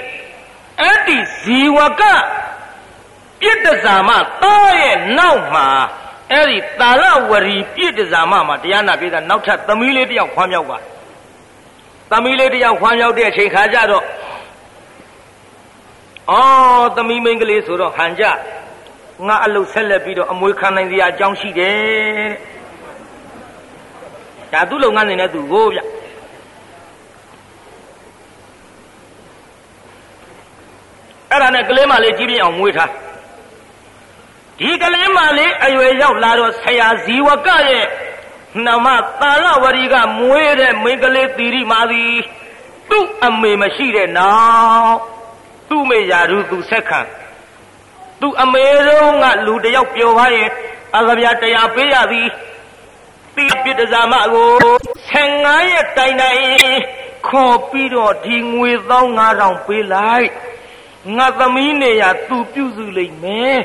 အဲ့ဒီဇီဝကပြစ်တဇာမသားရဲ့နောက်မှာအဲ့ဒီတာလဝရီပြစ်တဇာမမှာတရားနာပိဋကနောက်ထပ်သမီးလေးတယောက်ခွားမြောက်ပါသမီးလေးတယောက်ခွားမြောက်တဲ့အချိန်ခါကျတော့အော်သမီးမိန်းကလေးဆိုတော့ဟန်ကြ ငါအလုတ်ဆက်လက်ပြီးတော့အမွေခံနိုင်စရာအကြောင်းရှိတယ်ဒါသူ့လုပ်ငန်းနေနဲ့သူကိုဗျအဲ့ဒါနဲ့ကလေးမလေးကြီးပြင်းအောင်မွေးထားဒီကလေးမလေးအရွယ်ရောက်လာတော့ဆရာဇီဝကရဲ့နှမတာလဝရီကမွေးတဲ့မိန်းကလေးသီရိမာသည်သူ့အမေမရှိတဲ့နောက်သူ့မေယာရုသူဆက်ခံ သူ့အမေတို့ကလူတယောက်ပျော်ပါရဲ့အကဗျာတရားပေးရသည်တိပိတဇာမကို15ရက်တိုင်တိုင်ခေါ်ပြီးတော့ဒီငွေသော9000ပေးလိုက်ငါသမီးနေရသူပြုစုလိမ့်မယ်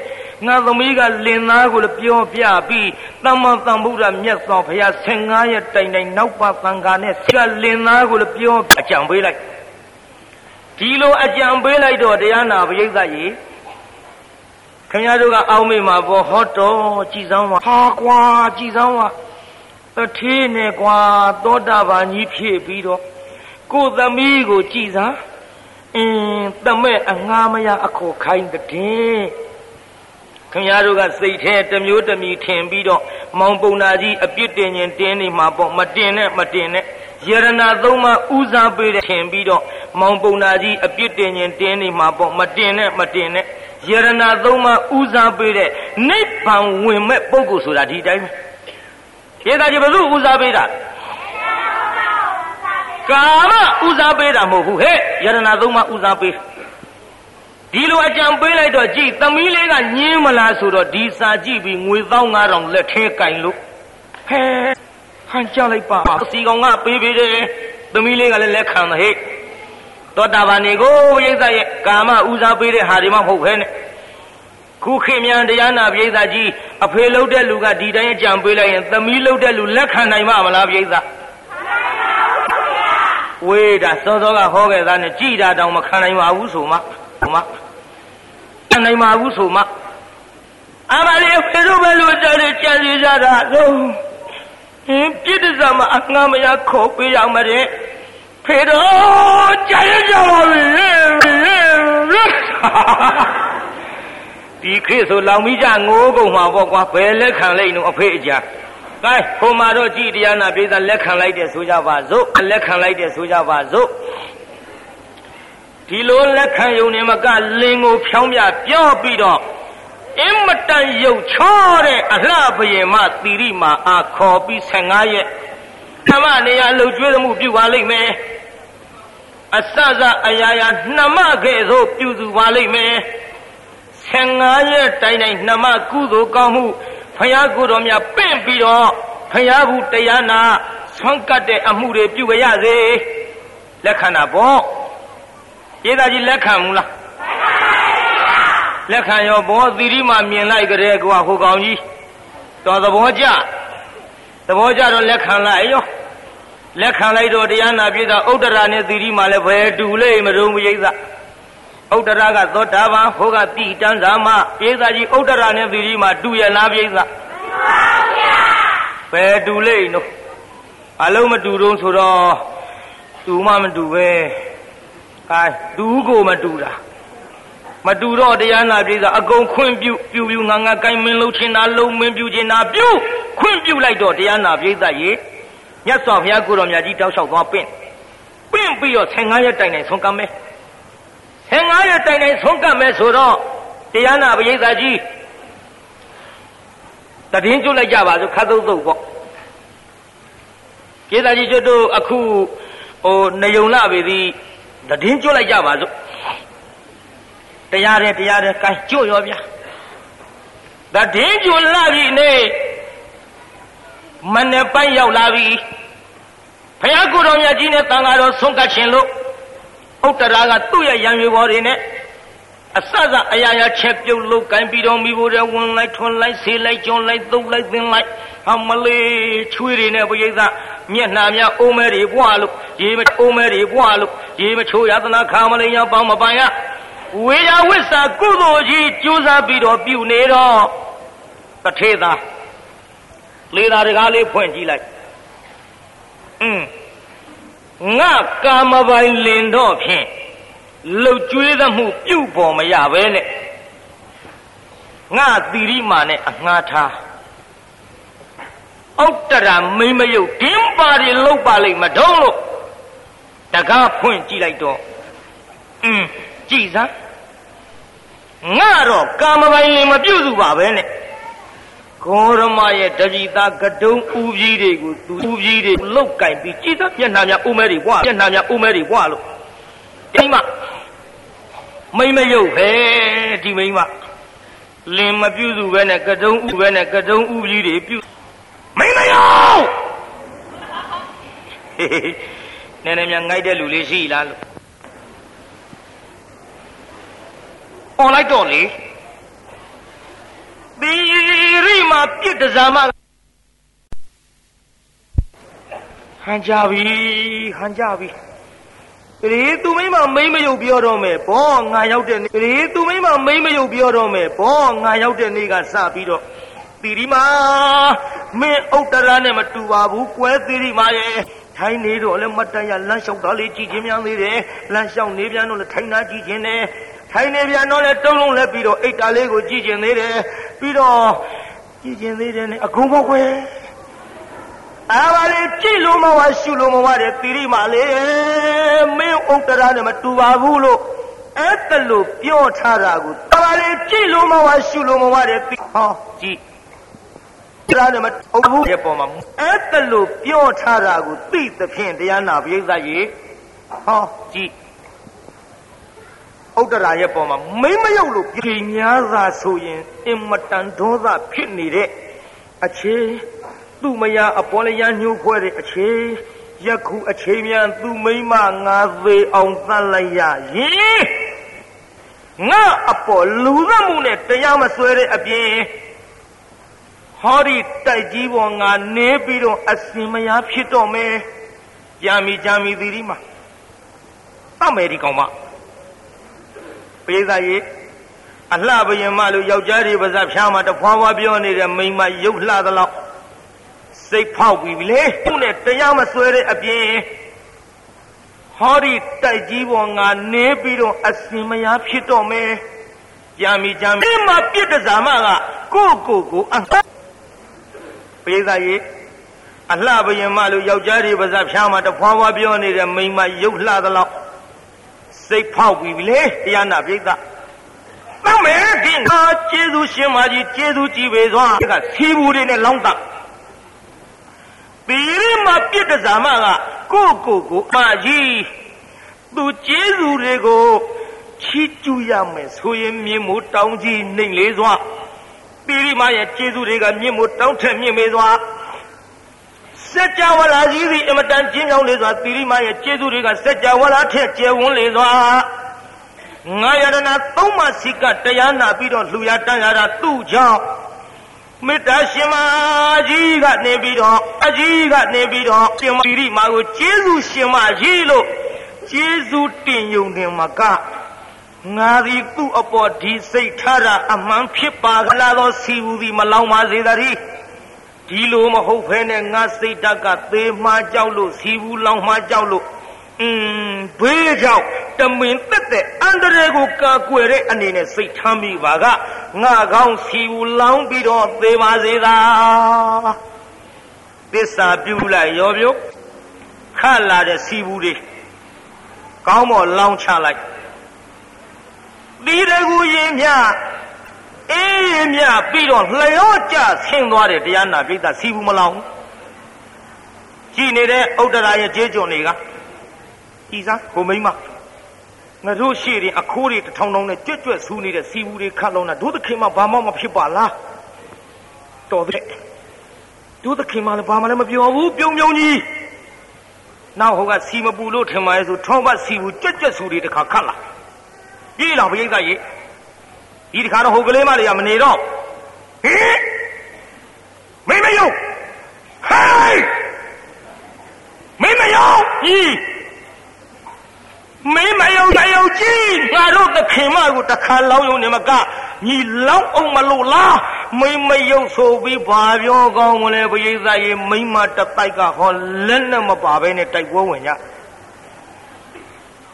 ငါသမီးကလင်သားကိုလည်းပြောပြပြီးသမ္မာသမ္ဗုဒ္ဓမြတ်စွာဘုရား15ရက်တိုင်တိုင်နောက်ပါသံဃာနဲ့ဆရာလင်သားကိုလည်းပြောအကြံပေးလိုက်ဒီလိုအကြံပေးလိုက်တော့တရားနာပရိသတ်ကြီး ခင်ဗျားတို့ကအောင်းမေမှာပေါ့ဟောတော်ကြည်ဆောင်ပါဟာကွာကြည်ဆောင်ပါအထေးနဲ့ကွာသောတာပန်ကြီးဖြစ်ပြီးတော့ကိုသမီးကိုကြည်စားအင်းတမဲ့အငှားမရအခေါ်ခိုင်းတဲ့ခင်ဗျားတို့ကစိတ်ထဲတစ်မျိုးတစ်မီထင်ပြီးတော့မောင်ပုံနာကြီးအပြစ်တင်ရင်တင်းနေမှာပေါ့မတင်နဲ့မတင်နဲ့ယရနာသုံးပါဦးစားပေးတဲ့ထင်ပြီးတော့မောင်ပုံနာကြီးအပြစ်တင်ရင်တင်းနေမှာပေါ့မတင်နဲ့မတင်နဲ့ ယရနာသုံးပါဦးစားပေးတဲ့နိဗ္ဗာန်ဝင်မဲ့ပုဂ္ဂိုလ်ဆိုတာဒီတိုင်းပဲယေတာကြီးဘယ်သူဦးစားပေးတာကာမဦးစားပေးတာမဟုတ်ဘူးဟဲ့ယရနာသုံးပါဦးစားပေးဒီလိုအကြံပေးလိုက်တော့ကြည်သမီးလေးကညင်းမလားဆိုတော့ဒီစာကြည့်ပြီးငွေ15000လက်ထဲကင်လို့ဟဲဟန်ကြလိုက်ပါစီကောင်ကပေးပေးတယ်သမီးလေးကလည်းလက်ခံတယ်ဟဲ့ သောတာပန်နေကိုရိသရဲ့ကာမဦးစားပေးတဲ့ဟာတွေမှမဟုတ်ဘဲနဲ့ခုခေမြန်တရားနာပိဋကကြီးအဖေလှုပ်တဲ့လူကဒီတိုင်းအကြံပေးလိုက်ရင်သမီးလှုပ်တဲ့လူလက်ခံနိုင်မှာမလားပိဋကဝေးတာစောစောကဟောခဲ့သားနဲ့ကြည်တာတောင်မခံနိုင်ပါဘူးဆိုမှဟိုမှခံနိုင်ပါဘူးဆိုမှအမလေးဖေတို့ဘယ်လိုတည်းကြံစီကြတာတော့ဟင်ပြစ်ဒဇမအငှားမရခေါ်ပေးရမတဲ့ ဖေတော်ကြရကြပါပြီဒီခေတ်ဆိုလောင်မိကြငိုးကုန်မှာပေါ့ကွာဘယ်လက်ခံလိုက်နော်အဖေအကြာကဲဟိုမှာတော့ကြည်တရားနာပြေးတာလက်ခံလိုက်တယ်ဆိုကြပါစို့လက်ခံလိုက်တယ်ဆိုကြပါစို့ဒီလိုလက်ခံယုံနေမကလင်းကိုဖြောင်းပြပြောပြီးတော့အင်မတန်ရုပ်ချောတဲ့အလှဘယင်မသီရိမာအာခေါ်ပြီး15ရက်သမနေရလှုပ်ကြွေးမှုပြုပါလိမ့်မယ် အစစအရာရာနှမခဲ့သို့ပြုစုပါလိမ့်မယ်15ရက်တိုင်တိုင်နှမကုသိုလ်ကောင်းမှုဖယားကိုတော်မြတ်ပင့်ပြီးတော့ဖယားဘူးတရားနာဆွမ်းကတ်တဲ့အမှုတွေပြုကြရစေလက်ခံတာပေါ့ရေးသားကြီးလက်ခံမူလားလက်ခံရောဘောသီရိမာမြင်လိုက်ကြတဲ့ကွာဟိုကောင်ကြီးတော်သဘောကျသဘောကျတော့လက်ခံလိုက်ရော လက်ခံလိုက်တော့တရားနာပြည့်တာဥဒ္ဒရာနဲ့သီရိမာလည်းဘယ်တူလိမ့်မရုံမရိသဥဒ္ဒရာကသောတာပန်ဟိုကတိတန်းစာမပြည့်သာကြီးဥဒ္ဒရာနဲ့သီရိမာတူရလားပြည့်သာဘယ်တူလိမ့်နော်အလုံးမတူတော့ဆိုတော့တူမှမတူပဲအဲတူကိုမတူတာမတူတော့တရားနာပြည်သာအကုန်ခွင့်ပြုပြုပြုငါငါကိုင်းမင်းလှုပ်ချင်တာလုံမင်းပြုချင်တာပြုခွင့်ပြုလိုက်တော့တရားနာပြည်သာရေ မြတ်စွာဘုရားကိုတော်မြတ်ကြီးတောက်လျှောက်သွားပင့်ပင့်ပြီးတော့15ရက်တိုင်တိုင်ဆုံးကမ်းမယ်15ရက်တိုင်တိုင်ဆုံးကမ်းမယ်ဆိုတော့တရားနာပြည်သာကြီးတည်င်းကျွတ်လိုက်ကြပါစို့ခတ်သုတ်သုတ်ပေါ့ကျေသာကြီးကျွတ်တို့အခုဟိုနေုံလာပြီသည်တည်င်းကျွတ်လိုက်ကြပါစို့တရားတယ်တရားတယ်ကိုင်းကျွတ်ရောဗျာတည်င်းကျွတ်လာပြီနေ မနေ့ပိုင်းရောက်လာပြီဘုရားကိုယ်တော်မြတ်ကြီးနဲ့တန်ဃာတော်ဆုံးကတ်ခြင်းလို့ဥတ္တရာကသူ့ရဲ့ရံရွေပေါ်တွေနဲ့အစစအရာရာချက်ပြုတ်လို့ကိုင်းပြီးတော့မိဖို့တဲ့ဝင်လိုက်ထွန်းလိုက်ဆေးလိုက်ကျွန်းလိုက်သုံးလိုက်သင်လိုက်ဟာမလေးချွေးတွေနဲ့ပရိသတ်မျက်နှာများအိုးမဲတွေပွားလို့ရေမအိုးမဲတွေပွားလို့ရေမချိုးရသနာခါမလိန်ရပေါင်းမပိုင်ရဝေယဝိစာကုသိုလ်ကြီးကြိုးစားပြီးတော့ပြုနေတော့တထေသာ လေသာတကားလေးဖွင့်ကြည့်လိုက်အင်းငါကာမပိုင်လင်တော့ဖြင့်လှုပ်ကြွေးသမှုပြုတ်ပေါ်မရပဲနဲ့ငါသီရိမာနဲ့အငှားထားဩတ္တရာမိမယုတ်ဒင်းပါတွေလှုပ်ပါလိမ့်မထုံးလို့တကားဖွင့်ကြည့်လိုက်တော့အင်းကြည်စမ်းငါတော့ကာမပိုင်လင်မပြုတ်စုပါပဲနဲ့ ကောရမရဲ့တပိသားကတုံးဥကြီးတွေကိုသူဥကြီးတွေလုတ်ကင်ပြီးကြည်စမ်းမျက်နှာများဥမဲတွေဘွားမျက်နှာများဥမဲတွေဘွားလို့ဒီမှာမိမယုတ်ပဲဒီမိမလင်မပြုစုပဲနဲ့ကတုံးဥပဲနဲ့ကတုံးဥကြီးတွေပြုမိမယုတ်နည်းနည်းများငိုက်တဲ့လူလေးရှိလားလို့អော်လိုက်တော့လေ သီရိမှာပြစ်တစားမဟန်ကြပြီဟန်ကြပြီကလေးသူမိမမိမ့်မယုတ်ပြောတော့မယ်ဘောငါရောက်တဲ့နေ့ကလေးသူမိမမိမ့်မယုတ်ပြောတော့မယ်ဘောငါရောက်တဲ့နေ့ကစပြီးတော့သီရိမာမင်းဥတ္တရနဲ့မတူပါဘူးကွဲသီရိမာရဲ့ထိုင်းနေတော့လည်းမတန်ရလမ်းလျှောက်တာလေးကြည့်ချင်းများသေးတယ်လမ်းလျှောက်နေပြန်တော့လည်းထိုင်းသားကြည့်ချင်းတယ် ထိုင်နေပြန်တော့လဲတုံးလုံးလဲပြီးတော့အိတ်တာလေးကိုကြည့်ကျင်သေးတယ်ပြီးတော့ကြည့်ကျင်သေးတယ်နဲ့အကုန်ပေါ့ကွယ်အာပါလေကြည့်လို့မဝရှုလို့မဝတဲ့တိရိမာလေမင်းဥတ္တရာနဲ့မတူပါဘူးလို့အဲ့တလို့ပြောထားတာကိုအာပါလေကြည့်လို့မဝရှုလို့မဝတဲ့တိဟောကြည့်တရားနဲ့မဟုတ်ဘူးရဲ့ပေါ်မှာအဲ့တလို့ပြောထားတာကိုသိသဖြင့်တရားနာပိဋကရေဟောကြည့် ဥဒ္ဒရာရဲ့ပေါ်မှာမိမယုတ်လို့ပြည်များသာဆိုရင်အင်မတန်ဒေါသဖြစ်နေတဲ့အခြေသူ့မယားအပေါ်လျာညှိုးဖွဲတဲ့အခြေယခုအခြေမြန်သူ့မိမငါသေးအောင်သတ်လိုက်ရရင်ငါအပေါ်လူသမှုနဲ့တရားမဆွဲတဲ့အပြင်ဟောဒီတိုက်ကြီးပေါ်ငါနေပြီးတော့အစင်မယားဖြစ်တော့မယ်ကြာမီကြာမီသီရီမှာတမယ်ဒီကောင်မ ပိဿရေအလှဘယင်မလို့ယောက်ျားတွေပါးစပ်ဖြားမှာတဖွာဖွာပြောနေတဲ့မိန်းမရုပ်လှသလောက်စိတ်ဖောက်ပြီးပြီလေသူ့နဲ့တရားမစွဲတဲ့အပြင်ဟောဒီတိုက်ကြီးပေါ်ငါနေပြီးတော့အစင်မယားဖြစ်တော့မယ်ကြာမီကြာမီဒီမှာပြစ်တစားမကကိုကိုကိုအပိဿရေအလှဘယင်မလို့ယောက်ျားတွေပါးစပ်ဖြားမှာတဖွာဖွာပြောနေတဲ့မိန်းမရုပ်လှသလောက် စိတ်ဖောက်ပြီးပြီလေတရားနာပြိဿတမ်းမယ်ဒီငါကျေးဇူးရှင်မကြီးကျေးဇူးကြည်ပေစွာကသီဘူးတွေနဲ့လောင်းတာပီရိမပြစ်တစားမကကိုကိုကိုအမကြီးသူကျေးဇူးတွေကိုချီးကျူးရမယ်ဆိုရင်မြင်မို့တောင်းကြီးနှိမ်လေးစွာပီရိမရဲ့ကျေးဇူးတွေကမြင်မို့တောင်းထက်မြင့်မေစွာ စัจ java လာကြီးစီအမတန်ကျင်းကြောင်းလေးစွာသီရိမရဲ့ကျေးဇူးတွေကစัจ java လာထက်ကျယ်ဝန်းလေစွာငါယရနာသုံးပါးစီကတရားနာပြီးတော့လှူရတန်းရတာသူ့ကြောင့်မေတ္တာရှင်မကြီးကနေပြီးတော့အကြီးကနေပြီးတော့ရှင်မသီရိမကိုကျေးဇူးရှင်မကြီးလို့ကျေးဇူးတင်ယုံတယ်မကငါသည်သူ့အပေါ်ဒီစိတ်ထားတာအမှန်ဖြစ်ပါကလားသောစီဘူးသည်မလောင်ပါစေတည်း ဒီလိုမဟုတ်ဖဲနဲ့ငါစိတ်ဓာတ်ကသေမှကြောက်လို့စီဘူးလောင်မှကြောက်လို့อืมဘေးကြောင့်တမင်တက်တဲ့အန္တရာယ်ကိုကာကွယ်တဲ့အနေနဲ့စိတ်ထမ်းမိပါကငါကောင်းစီဘူးလောင်ပြီးတော့သေပါစေသာသစ္စာပြုလိုက်ရောပြုတ်ခတ်လာတဲ့စီဘူးတွေကောင်းမော်လောင်ချလိုက်ဒီတကူရင်မြ အေးမြပြီးတော့လျော့ကျဆင်းသွားတဲ့တရားနာပိဋကစီဘူးမလောင်ကြည်နေတဲ့ဥဒ္ဒရာရဲ့ကျေးကျွန်တွေကကြည်စားကိုမိမငါတို့ရှေ့ရင်အခိုးတွေတထောင်ထောင်နဲ့ကြွက်ကြွက်ဆူနေတဲ့စီဘူးတွေခတ်လုံးတာတို့သခင်မဘာမှမဖြစ်ပါလားတော်တဲ့တို့သခင်မလည်းဘာမှလည်းမပြောဘူးပြုံပြုံကြီးနောက်ဟိုကစီမပူလို့ထင်ပါရဲ့ဆိုထောင်းပတ်စီဘူးကြွက်ကြွက်ဆူတွေတခါခတ်လာပြေးလာဘိသိကြီး ဒီတခါတော့ဟိုကလေးမလေးကမနေတော့ဟင်မိမယုံဟိုင်းကြီးမင်းမယုံမယုံကြည်ငါတို့သခင်မကိုတခါလောင်းယုံနေမကညီလောင်းအောင်မလို့လားမင်းမယုံဆိုပြီးဘာပြောကောင်းမလဲပရိသတ်ရေမိမတတိုက်ကဟောလက်နဲ့မပါဘဲနဲ့တိုက်ပွဲဝင်ကြ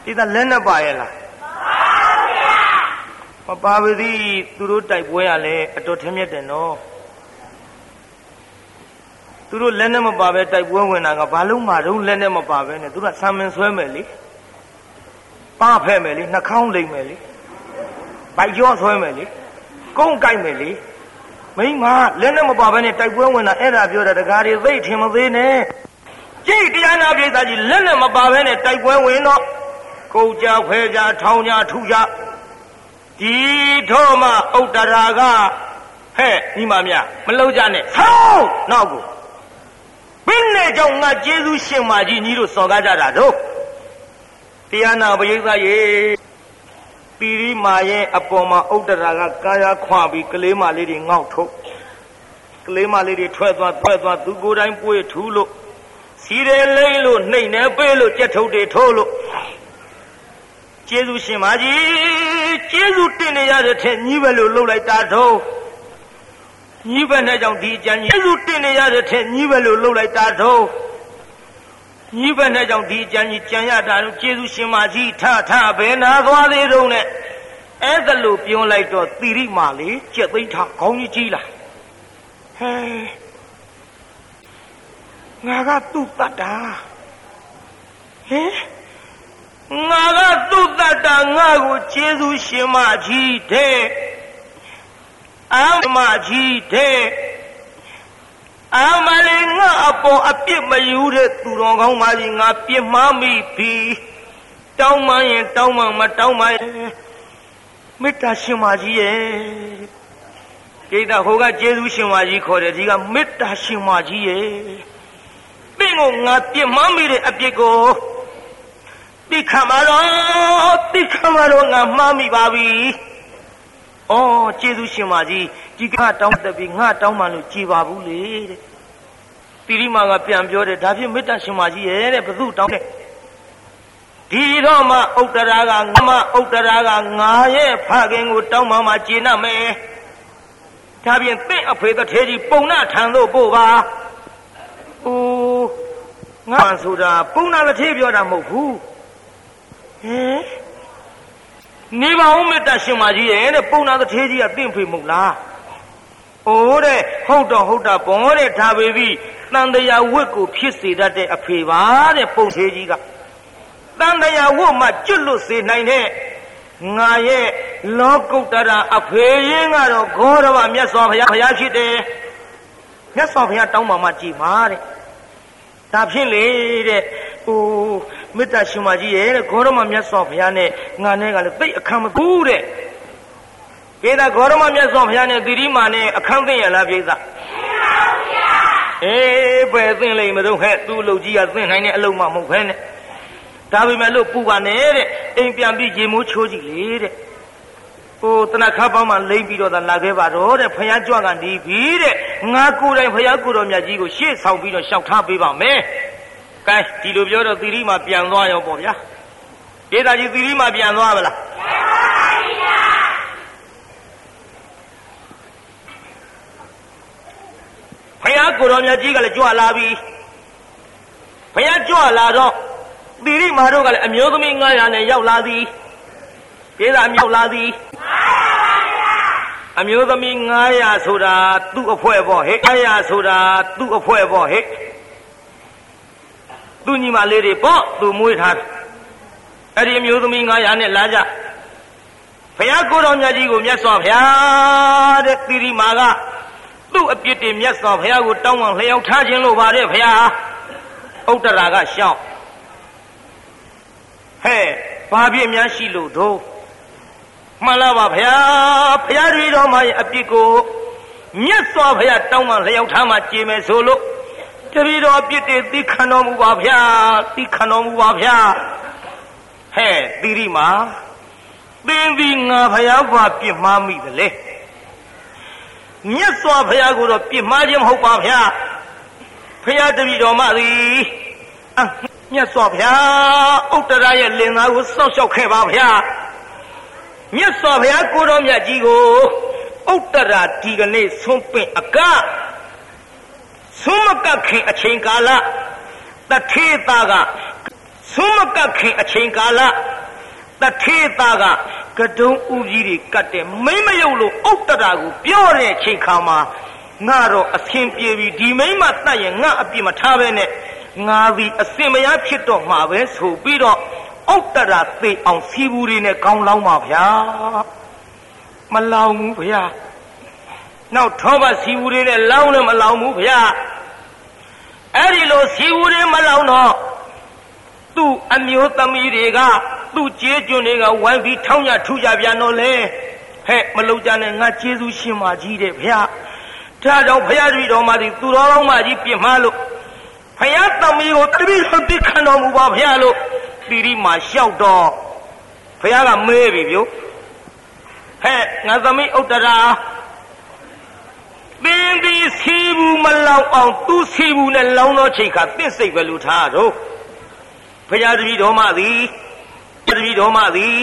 ဒီကလက်နဲ့ပါရဲ့လားမ ပါပါသည်သူတို့တိုက်ပွဲရလဲအတော်ထမြက်တယ်နော်သူတို့လက်နဲ့မပါပဲတိုက်ပွဲဝင်တာကဘာလို့မှတော့လက်နဲ့မပါပဲနဲ့သူကဆံမင်ဆွဲမယ်လေပဖဲ့မယ်လေနှာခေါင်းလိမ့်မယ်လေဗိုက်ကြောဆွဲမယ်လေကုန်းကြိုက်မယ်လေမိမလက်နဲ့မပါဘဲနဲ့တိုက်ပွဲဝင်တာအဲ့ဒါပြောတာတကားတွေသိထင်မသေးနဲ့ကြိတ်တရားနာပြိဿကြီးလက်နဲ့မပါဘဲနဲ့တိုက်ပွဲဝင်တော့ကိုကြခွဲကြထောင်ကြထူကြ ဒီတော့မှဥတ္တရာကဟဲ့ညီမများမလုံးကြနဲ့ဆောင်းနောက်ကိုဘင်းနဲ့ကြောင့်ငါကျေးဇူးရှင်မကြီးညီတို့စော်ကားကြတာတို့တရားနာပရိသတ်ရေပီရိမာရဲ့အပေါ်မှာဥတ္တရာကကာယခွာပြီးကလေးမလေးတွေငေါက်ထုတ်ကလေးမလေးတွေထွက်သွားထွက်သွားသူကိုယ်တိုင်ပွေထူးလို့စီရဲလိမ့်လို့နှိမ့်နေပေးလို့ကြက်ထုတ်တွေထိုးလို့ကျေးဇူးရှင်မကြီး ကျေးဇူးတင်နေရတဲ့ထက်ညီးပဲလို့လှုပ်လိုက်တာတော့ညီးပဲနဲ့ကြောင့်ဒီအကျဉ်းကျေးဇူးတင်နေရတဲ့ထက်ညီးပဲလို့လှုပ်လိုက်တာတော့ညီးပဲနဲ့ကြောင့်ဒီအကျဉ်းကြီးကြံရတာလို့ကျေးဇူးရှင်မကြီးထထဘယ်နာသွားသေးတော့နဲ့အဲ့ဒါလို့ပြောလိုက်တော့သီရိမာလေးကြက်သိမ်းထခေါင်းကြီးကြီးလာဟဲငါကသူ့တတ်တာဟဲငါ ကသူ့တတ်တာငါကိုကျေးဇူးရှင်မကြီးတဲ့အမကြီးတဲ့အမလေးငါအပေါ်အပြစ်မယူတဲ့သူတော်ကောင်းမကြီးငါပြစ်မှားမိပြီတောင်းမှရင်တောင်းမှမတောင်းမှမေတ္တာရှင်မကြီးရဲ့ကိတာဟိုကကျေးဇူးရှင်မကြီးခေါ်တယ်ဒီကမေတ္တာရှင်မကြီးရဲ့ပင့်ကိုငါပြစ်မှားမိတဲ့အပြစ်ကို တိခမတော့တိခမတော့ငါမှားမိပါပြီ။အော်ကျေးဇူးရှင်မကြီးဒီကတောင်းတက်ပြီးငါတောင်းမှလို့ကြည်ပါဘူးလေတဲ့။တိရိမာကပြန်ပြောတယ်ဒါဖြင့်မေတ္တာရှင်မကြီးရဲ့တဲ့ဘု து တောင်းတဲ့ဒီတော့မှဥတ္တရာကငမဥတ္တရာကငါရဲ့ဖခင်ကိုတောင်းမှမှကျေနပ်မယ်။ဒါဖြင့်တင့်အဖေတထေကြီးပုံနာထံသို့ပို့ပါ။အိုးငါဆိုတာပုံနာတထေပြောတာမဟုတ်ဘူး။ ဟင်နေပါဦးမေတ္တာရှင်မကြီးရဲ့တဲ့ပုံနာတထေးကြီးကတင့်ဖေမဟုတ်လားအိုးတဲ့ဟုတ်တော့ဟုတ်တာဘောတဲ့ဒါပေပြီတန်တရာဝတ်ကိုဖြစ်စေတတ်တဲ့အဖေပါတဲ့ပုံသေးကြီးကတန်တရာဝတ်မှကျွတ်လွတ်စေနိုင်တဲ့ငါရဲ့လောကုတ္တရာအဖေရင်ကတော့ဂေါရဝမြတ်စွာဘုရားဘုရားဖြစ်တယ်မြတ်စွာဘုရားတောင်းပါမှကြည်ပါတဲ့ဒါဖြစ်လေတဲ့ဟို မေတ္တာရှင်မကြီးရဲ့တဲ့ဂေါရမမြတ်စွာဘုရားနဲ့ငါနဲ့ကလည်းသိအခမ်းမကူတဲ့ပြေသာဂေါရမမြတ်စွာဘုရားနဲ့သီရိမာနဲ့အခမ်းသိရလားပြေသာအေးပဲသိလိမ့်မတော့ဟဲ့သူ့လူကြီးကသိနိုင်တဲ့အလုံးမမဟုတ်ဘဲနဲ့ဒါပေမဲ့လို့ပူပါနဲ့တဲ့အိမ်ပြန်ပြီးရေမိုးချိုးကြည့်လေတဲ့ဟိုတနခါပေါင်းမှလိမ့်ပြီးတော့သာလာခဲ့ပါတော့တဲ့ဖယားကြွကနေပြီတဲ့ငါကိုယ်တိုင်ဖယားကိုတော်မြတ်ကြီးကိုရှေ့ဆောင်ပြီးတော့ရှောက်ထားပေးပါမယ် ကဲဒီလိုပြောတော့သီရိမှာပြန်သွားရောပေါ့ဗျာဒေတာကြီးသီရိမှာပြန်သွားပါလားပြန်ပါဗျာဖယားကိုတော်မြတ်ကြီးကလည်းကြွလာပြီဖယားကြွလာတော့သီရိမာတို့ကလည်းအမျိုးသမီး900နဲ့ရောက်လာသည်ဒေတာမြောက်လာသည်အမျိုးသမီး900ဆိုတာသူ့အဖွဲ့ပေါ့ဟဲ့900ဆိုတာသူ့အဖွဲ့ပေါ့ဟဲ့ သူညီမလေးတွေပေါ့သူမွေးထားအဲ့ဒီအမျိုးသမီး900နဲ့လာကြဘုရားကိုတော်မြတ်ကြီးကိုမြတ်စွာဘုရားတဲ့သီရိမာကသူ့အပြစ်တွေမြတ်စွာဘုရားကိုတောင်းပန်လျောက်ထားခြင်းလို့ပါတယ်ဘုရားဥတ္တရာကရှောင်းဟဲ့ဘာပြစ်များရှိလို့တို့မှန်လားပါဘုရားဘုရားတွေတော်မှာအပြစ်ကိုမြတ်စွာဘုရားတောင်းပန်လျောက်ထားမှကြည်မယ်ဆိုလို့ တပည့်တော်အပြစ်တွေသိခံတော်မူပါဗျာသိခံတော်မူပါဗျာဟဲ့သီရိမာသင်သည်ငါဖယားဘာပြစ်မှားမိသလဲမြတ်စွာဘုရားကိုတော့ပြစ်မှားခြင်းမဟုတ်ပါဗျာဖယားတပည့်တော်မသည်မြတ်စွာဘုရားဥတ္တရရဲ့လင်သားကိုစောင့်ရှောက်ခဲ့ပါဗျာမြတ်စွာဘုရားကိုတော်မြတ်ကြီးကိုဥတ္တရာဒီကနေ့ဆုံးပင်အက ဆုံးမကခင်အချိန်ကာလတထေသားကဆုံးမကခင်အချိန်ကာလတထေသားကကတုံးဥကြီးတွေကတ်တယ်မိမယုတ်လို့ဥတ္တရာကိုပြောတဲ့ချိန်ခါမှာငါတော့အဆင်ပြေပြီဒီမိမတတ်ရင်ငါအပြစ်မထားပဲနဲ့ငါသည်အစင်မရဖြစ်တော့မှာပဲဆိုပြီးတော့ဥတ္တရာသိအောင်စီဘူးတွေနဲ့ကောင်းလောင်းပါဗျာမလောင်ဘူးဗျာ နောက်ထောပတ်စီဘူးတွေနဲ့လောင်းလည်းမလောင်ဘူးဗျာအဲ့ဒီလိုစီဘူးတွေမလောင်တော့သူ့အမျိုးသမီးတွေကသူ့ကျေးကျွန်တွေကဝိုင်းပြီးထောင်းရထူကြပြန်တော့လေဟဲ့မလုံကြနဲ့ငါကျေးဇူးရှင်မကြီးတဲ့ဗျာဒါကြောင့်ဘုရားတပည့်တော်မသည်သူတော်ကောင်းမကြီးပြင်မလို့ဘုရားသမီးကိုတပည့်တော်သိခံတော်မူပါဘုရားလို့တိရိမာလျှောက်တော့ဘုရားကမေးပြီဗျိုဟဲ့ငါသမီးဥတ္တရာ သင်ဒီစီဘူးမလောင်အောင်သူစီဘူးနဲ့လောင်သောချိန်ခါသင့်စိတ်ပဲလို့ထားတော့ဘုရားတပည့်တော်မသည်တပည့်တော်မသည်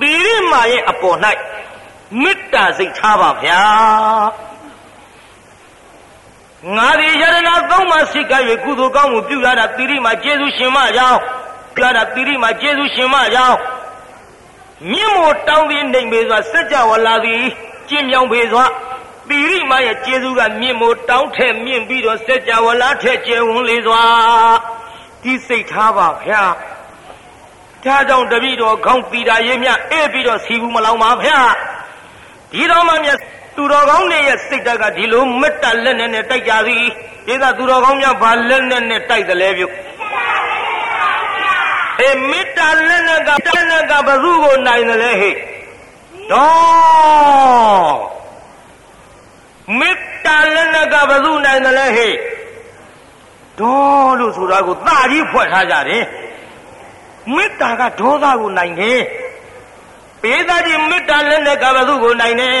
တိရိမာရဲ့အပေါ်၌မေတ္တာစိတ်ထားပါဗျာငါဒီယရဏသုံးပါးစိတ်က၍ကုသိုလ်ကောင်းမှုပြုရတာတိရိမာကျေးဇူးရှင်မကြောင်းပြုရတာတိရိမာကျေးဇူးရှင်မကြောင်းမြင့်မို့တောင်းပြီးနေပေစွာစัจ java လာသည် ကျင့်မြောင်ပေစွာတိရိမာရဲ့ကျေးဇူးကမြင့်မို့တောင်းထက်မြင့်ပြီးတော့စัจ java လာထက်ကျယ်ဝန်းလေစွာဒီစိတ်ထားပါဗျာဒါကြောင့်တပည့်တော်ခေါင်းတီတာရေးမြအေးပြီးတော့စီဘူးမလောင်ပါဗျာဒီတော်မှမြတ်သူတော်ကောင်းတွေရဲ့စိတ်ဓာတ်ကဒီလိုမေတ္တာလက်နဲ့နဲ့တိုက်ကြသည်ဒီသာသူတော်ကောင်းများဘာလက်နဲ့နဲ့တိုက်တယ်လဲပြုအေးမေတ္တာလက်နဲ့ကတဏ္ဍကဘသူကိုနိုင်တယ်လဲဟဲ့ တော့မေတ္တာလက်နဲ့ကဘသူနိုင်တယ်လဲဟဲ့တော့လို့ဆိုတာကိုသာကြီးဖွက်ထားကြတယ်မေတ္တာကဒေါသကိုနိုင်တယ်ပေးသားကြီးမေတ္တာလက်နဲ့ကဘသူကိုနိုင်တယ်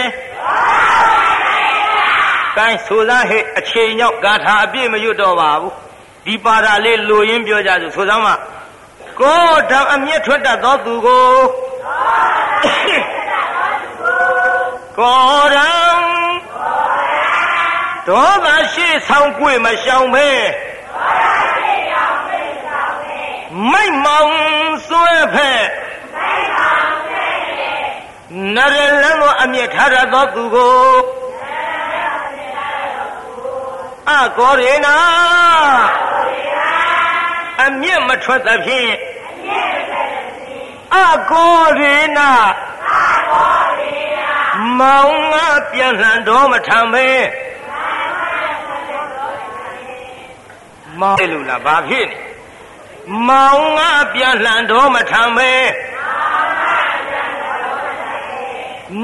ကိုင်းဆိုသားဟဲ့အချိန်ရောက်ဂါထာအပြည့်မရွတ်တော့ပါဘူးဒီပါဒာလေးလိုရင်းပြောကြစို့ဆိုသားမကိုဓာအမျက်ထွက်တတ်သောသူကို ကိုရံဒေါသရှိဆောင်ကြွေမရှောင်ပဲမိုက်မောင်စွဲဖက်နရလန်းသောအမျက်ထားရသောသူကိုအကောရေနာအမျက်မထွက်သဖြင့်အကောရေနာ မောင်ငါပြန်လှန်တော်မထံပဲမောင်လို့လားဘာဖြစ်နေမောင်ငါပြန်လှန်တော်မထံပဲ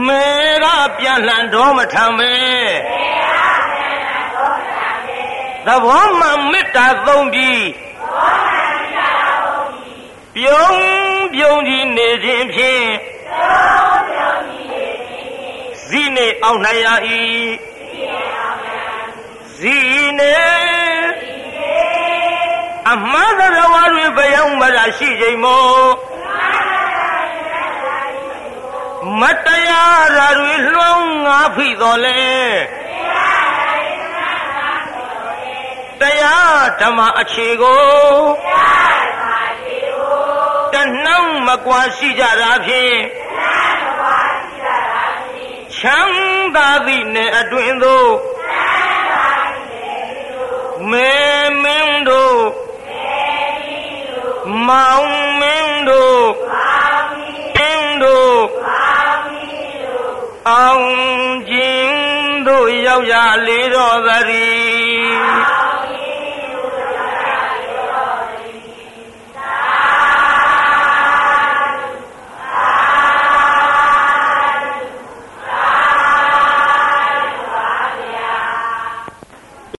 မေကပြန်လှန်တော်မထံပဲသဘောမှမေတ္တာသုံးပြီးပြုံးပြုံးကြီးနေခြင်းဖြင့် ဇီနေအောင်နိုင်ရ၏ဇီနေအမှားသရဝါတွေဘယံမရရှိချိန်မို့မတရားရာတွေလွန်ငါဖိတော်လဲတရားဓမ္မအခြေကိုတနှောင်းမကွာရှိကြတာဖြင့် ချမ်းသာသည့်နဲ့အတွင်သို့မေမင်းတို့မောင်မင်းတို့မင်းတို့အောင်ခြင်းတို့ရောက်ရလေတော်သတည်း